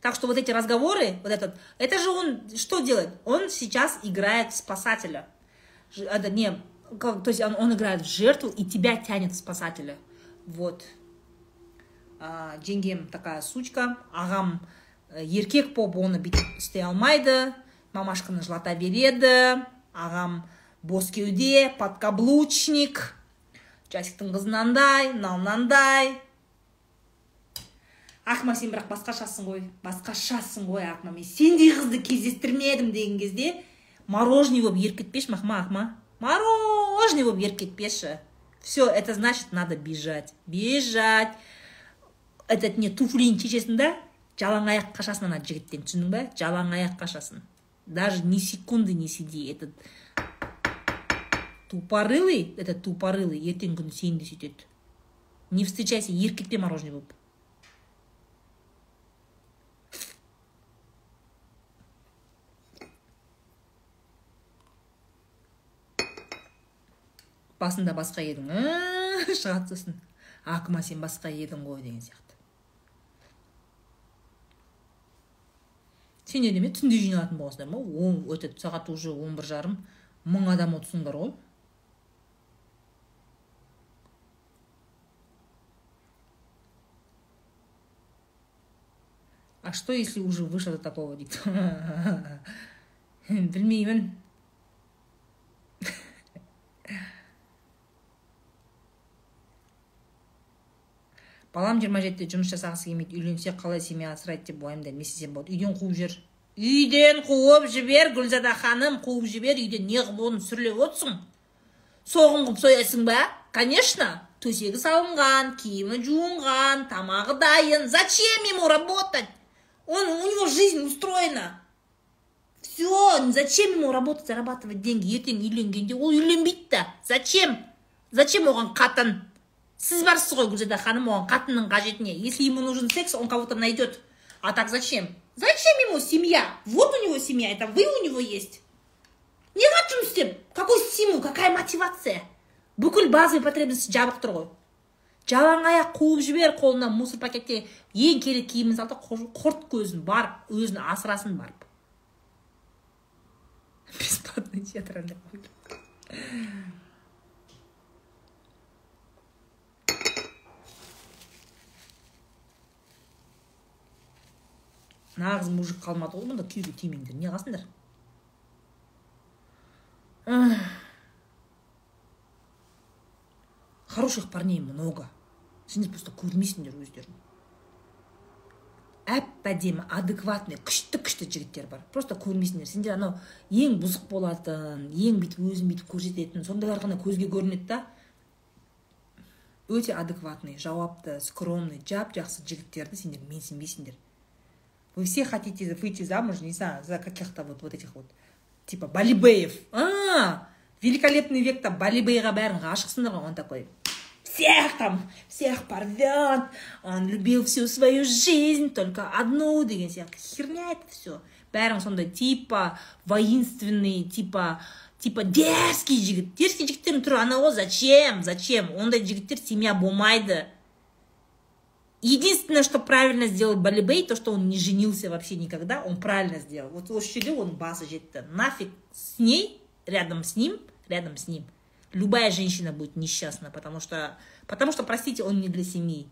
Так что вот эти разговоры вот этот это же он что делает? Он сейчас играет в спасателя. Это не как- то есть он, он играет в жертву и тебя тянет в спасателя. Вот. А, жеңгем такая сучка. Ағам еркек болып оны бүйтіп істей алмайды мамашканы жылата береді ағам бос кеуде подкаблучник жасиктің қызы мынандай мынау мынандай ақма сен бірақ басқашасың ғой басқашасың ғой ақма мен сендей қызды кездестірмедім деген кезде мороженый болып еріп кетпеші махма ақма мороженый болып еріп кетпеші. Все это значит надо бежать. Бежать. Этот не туфлиін шешесің да? Жалаң аяқ қашасың ана жігіттен түсіндің ба жалаң аяқ қашасың даже ни секунды не сиди этот тупорылый этот тупорылый ертеңгі күні сені де сөйтеді. Не встречайся еріп кетпе мороженый болып. Басында басқа едің. «А, шығады сосын. Акма сен басқа едің ғой деген сияқты. Сендер неме түнде жиналатын боласыңдар ма он өтеді сағат уже он бір жарым. Мың адам отырсыңдар ғой. А что если уже вышло до такого дейді [laughs] білмеймін балам жиырма жетіде жұмыс жасағысы келмейді үйленсе қалай семья асырайды деп уайымдаймын не істесем болады. Үйден қуып жібер. Үйден қуып жібер гүлзада ханым қуып жібер үйден не қылып оны сүрлеп отырсың. Соғым қылып соясың ба? Конечно. Төсегі салынған киімі жуынған тамағы дайын. Зачем ему работать? Он у него жизнь устроена. Все зачем ему работать зарабатывать деньги? Ертең үйленгенде ол үйленбейді да. Зачем? Зачем оған қатын? Сіз барсыз ғой гүлзада ханым оған қатынның қажеті не если ему нужен секс он кого то найдет. А так зачем? Зачем ему семья? Вот у него семья это вы у него есть. Неға жұмыс істеп какой стимул какая мотивация? Бүкіл базовый потребности жабық тұр ғой. Жалаң аяқ қуып жібер қолына мусор пакетте. Ең керек киімін сал да құр- құрт көзін барып өзін асырасын барып. Бесплатный театральный нағыз мужик қалмады ғой мұнда күйеуге тимеңдер не қыласыңдар? Хороших парней много. Сендер просто көрмейсіңдер өздерің әп әдемі адекватный күшті күшті жігіттер бар. Просто көрмейсіңдер. Сендер анау ең бұзық болатын ең бүйтіп өзін бүйтіп көрсететін сондайлар ғана көзге көрінеді да. Өте адекватный жауапты скромный жап жақсы жігіттерді сендер менсінбейсіңдер. Вы все хотите выйти замуж не знаю за каких-то вот вот этих вот типа балибеев. А великолепный векта балибейға бәрін ғашықсыңдар ғой он такой всех там всех порвет он любил всю свою жизнь только одну деген сияқты херня это все бәрің сондай типа воинственный типа типа дерзкий жігіт дерзкий жігіттердің түрі анау ғой зачем? Зачем ондай жігіттер семья болмайды Единственное, что правильно сделал Балибей, то, что он не женился вообще никогда, он правильно сделал. Вот осы жерде оның басы жетті. Нафиг с ней, рядом с ним, рядом с ним, любая женщина будет несчастна, потому что, потому что, простите, он не для семьи.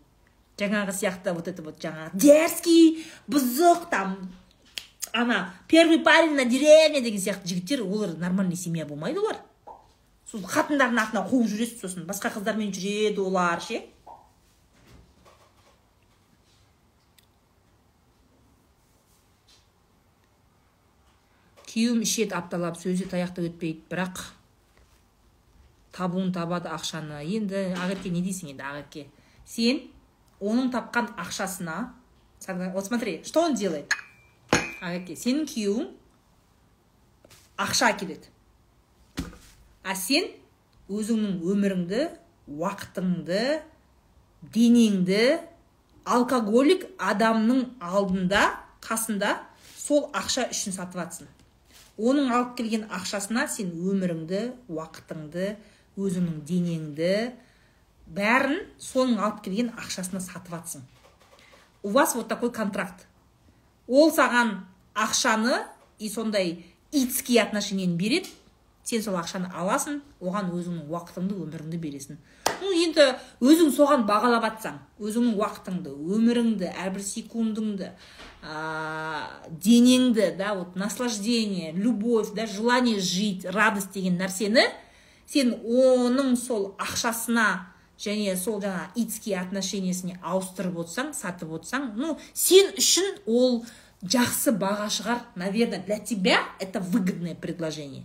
жаңағы сияқты вот это вот жаңағы дерзкий бұзық там ана первый парень на деревне деген сияқты жігіттер олар нормальный семья болмайды олар сол қатындардың артынан қуып жүресіз сосын басқа қыздармен жүреді олар ше күйеуім ішеді апталап сөзі таяқты өтпейді бірақ табуын табады ақшаны. Енді ақерке не дейсің енді ақерке сен оның тапқан ақшасына вот смотри что он делает? Ақерке сенің күйеуің ақша әкеледі. А сен өзіңнің өміріңді уақытыңды денеңді алкоголик адамның алдында қасында сол ақша үшін сатып жатсың оның алып келген ақшасына сен өміріңді уақытыңды өзіңнің денеңді бәрін соның алып келген ақшасына сатып жатсың у вас вот такой контракт. Ол саған ақшаны и сондай итский отношениені береді сен сол ақшаны аласың оған өзіңнің уақытыңды өміріңді бересің. Ну енді өзің соған бағалап жатсаң өзіңнің уақытыңды өміріңді әрбір секундыңды ә, денеңді да вот наслаждение любовь да желание жить радость деген нәрсені сен оның сол ақшасына және сол жаңа итский отношениесіне ауыстырып отырсаң сатып отырсаң ну сен үшін ол жақсы баға шығар наверное для тебя это выгодное предложение.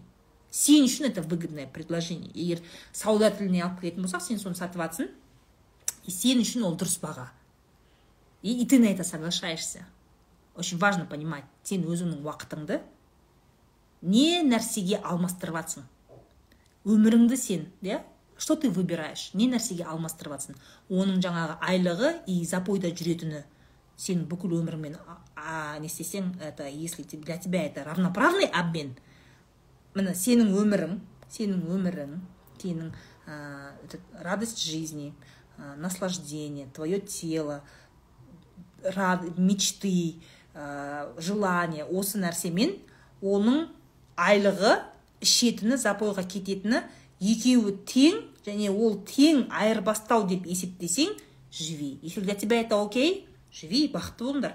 Сен үшін это выгодное предложение. Егер сауда тіліне алып келетін болсақ сен соны сатып жатсың и сен үшін ол дұрыс баға. И, и ты на это соглашаешься. Очень важно понимать сен өзіңнің уақытыңды не нәрсеге алмастырып өміріңді сен иә что ты выбираешь? Не нәрсеге алмастырып жатсың оның жаңағы айлығы и запойда жүретіні сен бүкіл өміріңмен не істесең это если для тебя это равноправный обмен міне сенің өмірің сенің өмірің сенің ә, радость жизни ә, наслаждение твое тело рад, мечты ә, желание осы нәрсемен оның айлығы ішетіні запойға кететіні екеуі тең және ол тең айырбастау деп есептесең живи. Если для тебя это окей живи бақытты болыңдар.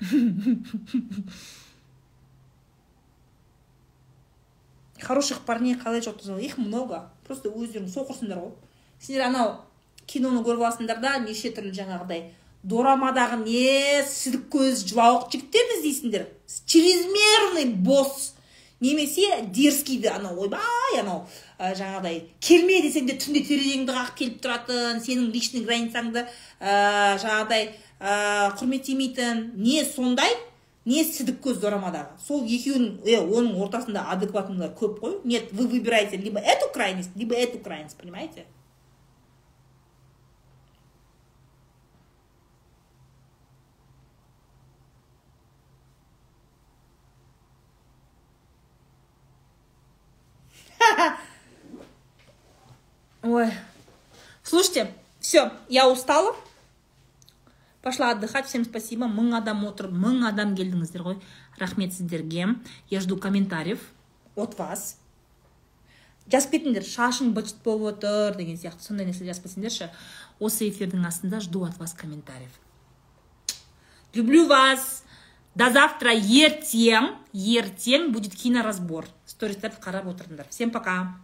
[laughs] хороших парней қалай жоқ их много. Просто өздерің соқырсыңдар ғой. Сендер анау киноны көріп аласыңдар да неше түрлі жаңағыдай. Дорамадағы не сідік көз жылауық жігіттерді іздейсіңдер? Чрезмерный босс немесе дерзкийді анау ойбай анау ә, жаңағыдай. Келме десең де түнде терезеңді қағып келіп тұратын сенің личный границаңды ә, жаңағыдай ә, құрметтемейтін. Не сондай? не сідік көз дорамадағы сол екеуінің е оның ортасында адекватныйлар көп қой нет вы выбираете либо эту крайность либо эту крайность понимаете Ой. Слушайте, все, я устала Пошла отдыхать всем спасибо. Мың адам отыр мың адам келдіңіздер ғой рахмет сіздерге я жду комментариев от вас. Жазып кетіңдер шашың быт болып отыр деген сияқты. Сондай нәрсе жазып кетсеңдерші осы эфирдің астында жду от вас комментариев. Люблю вас. До завтра. Ертең ертең будет киноразбор. Стористерді қарап отырыңдар. Всем пока.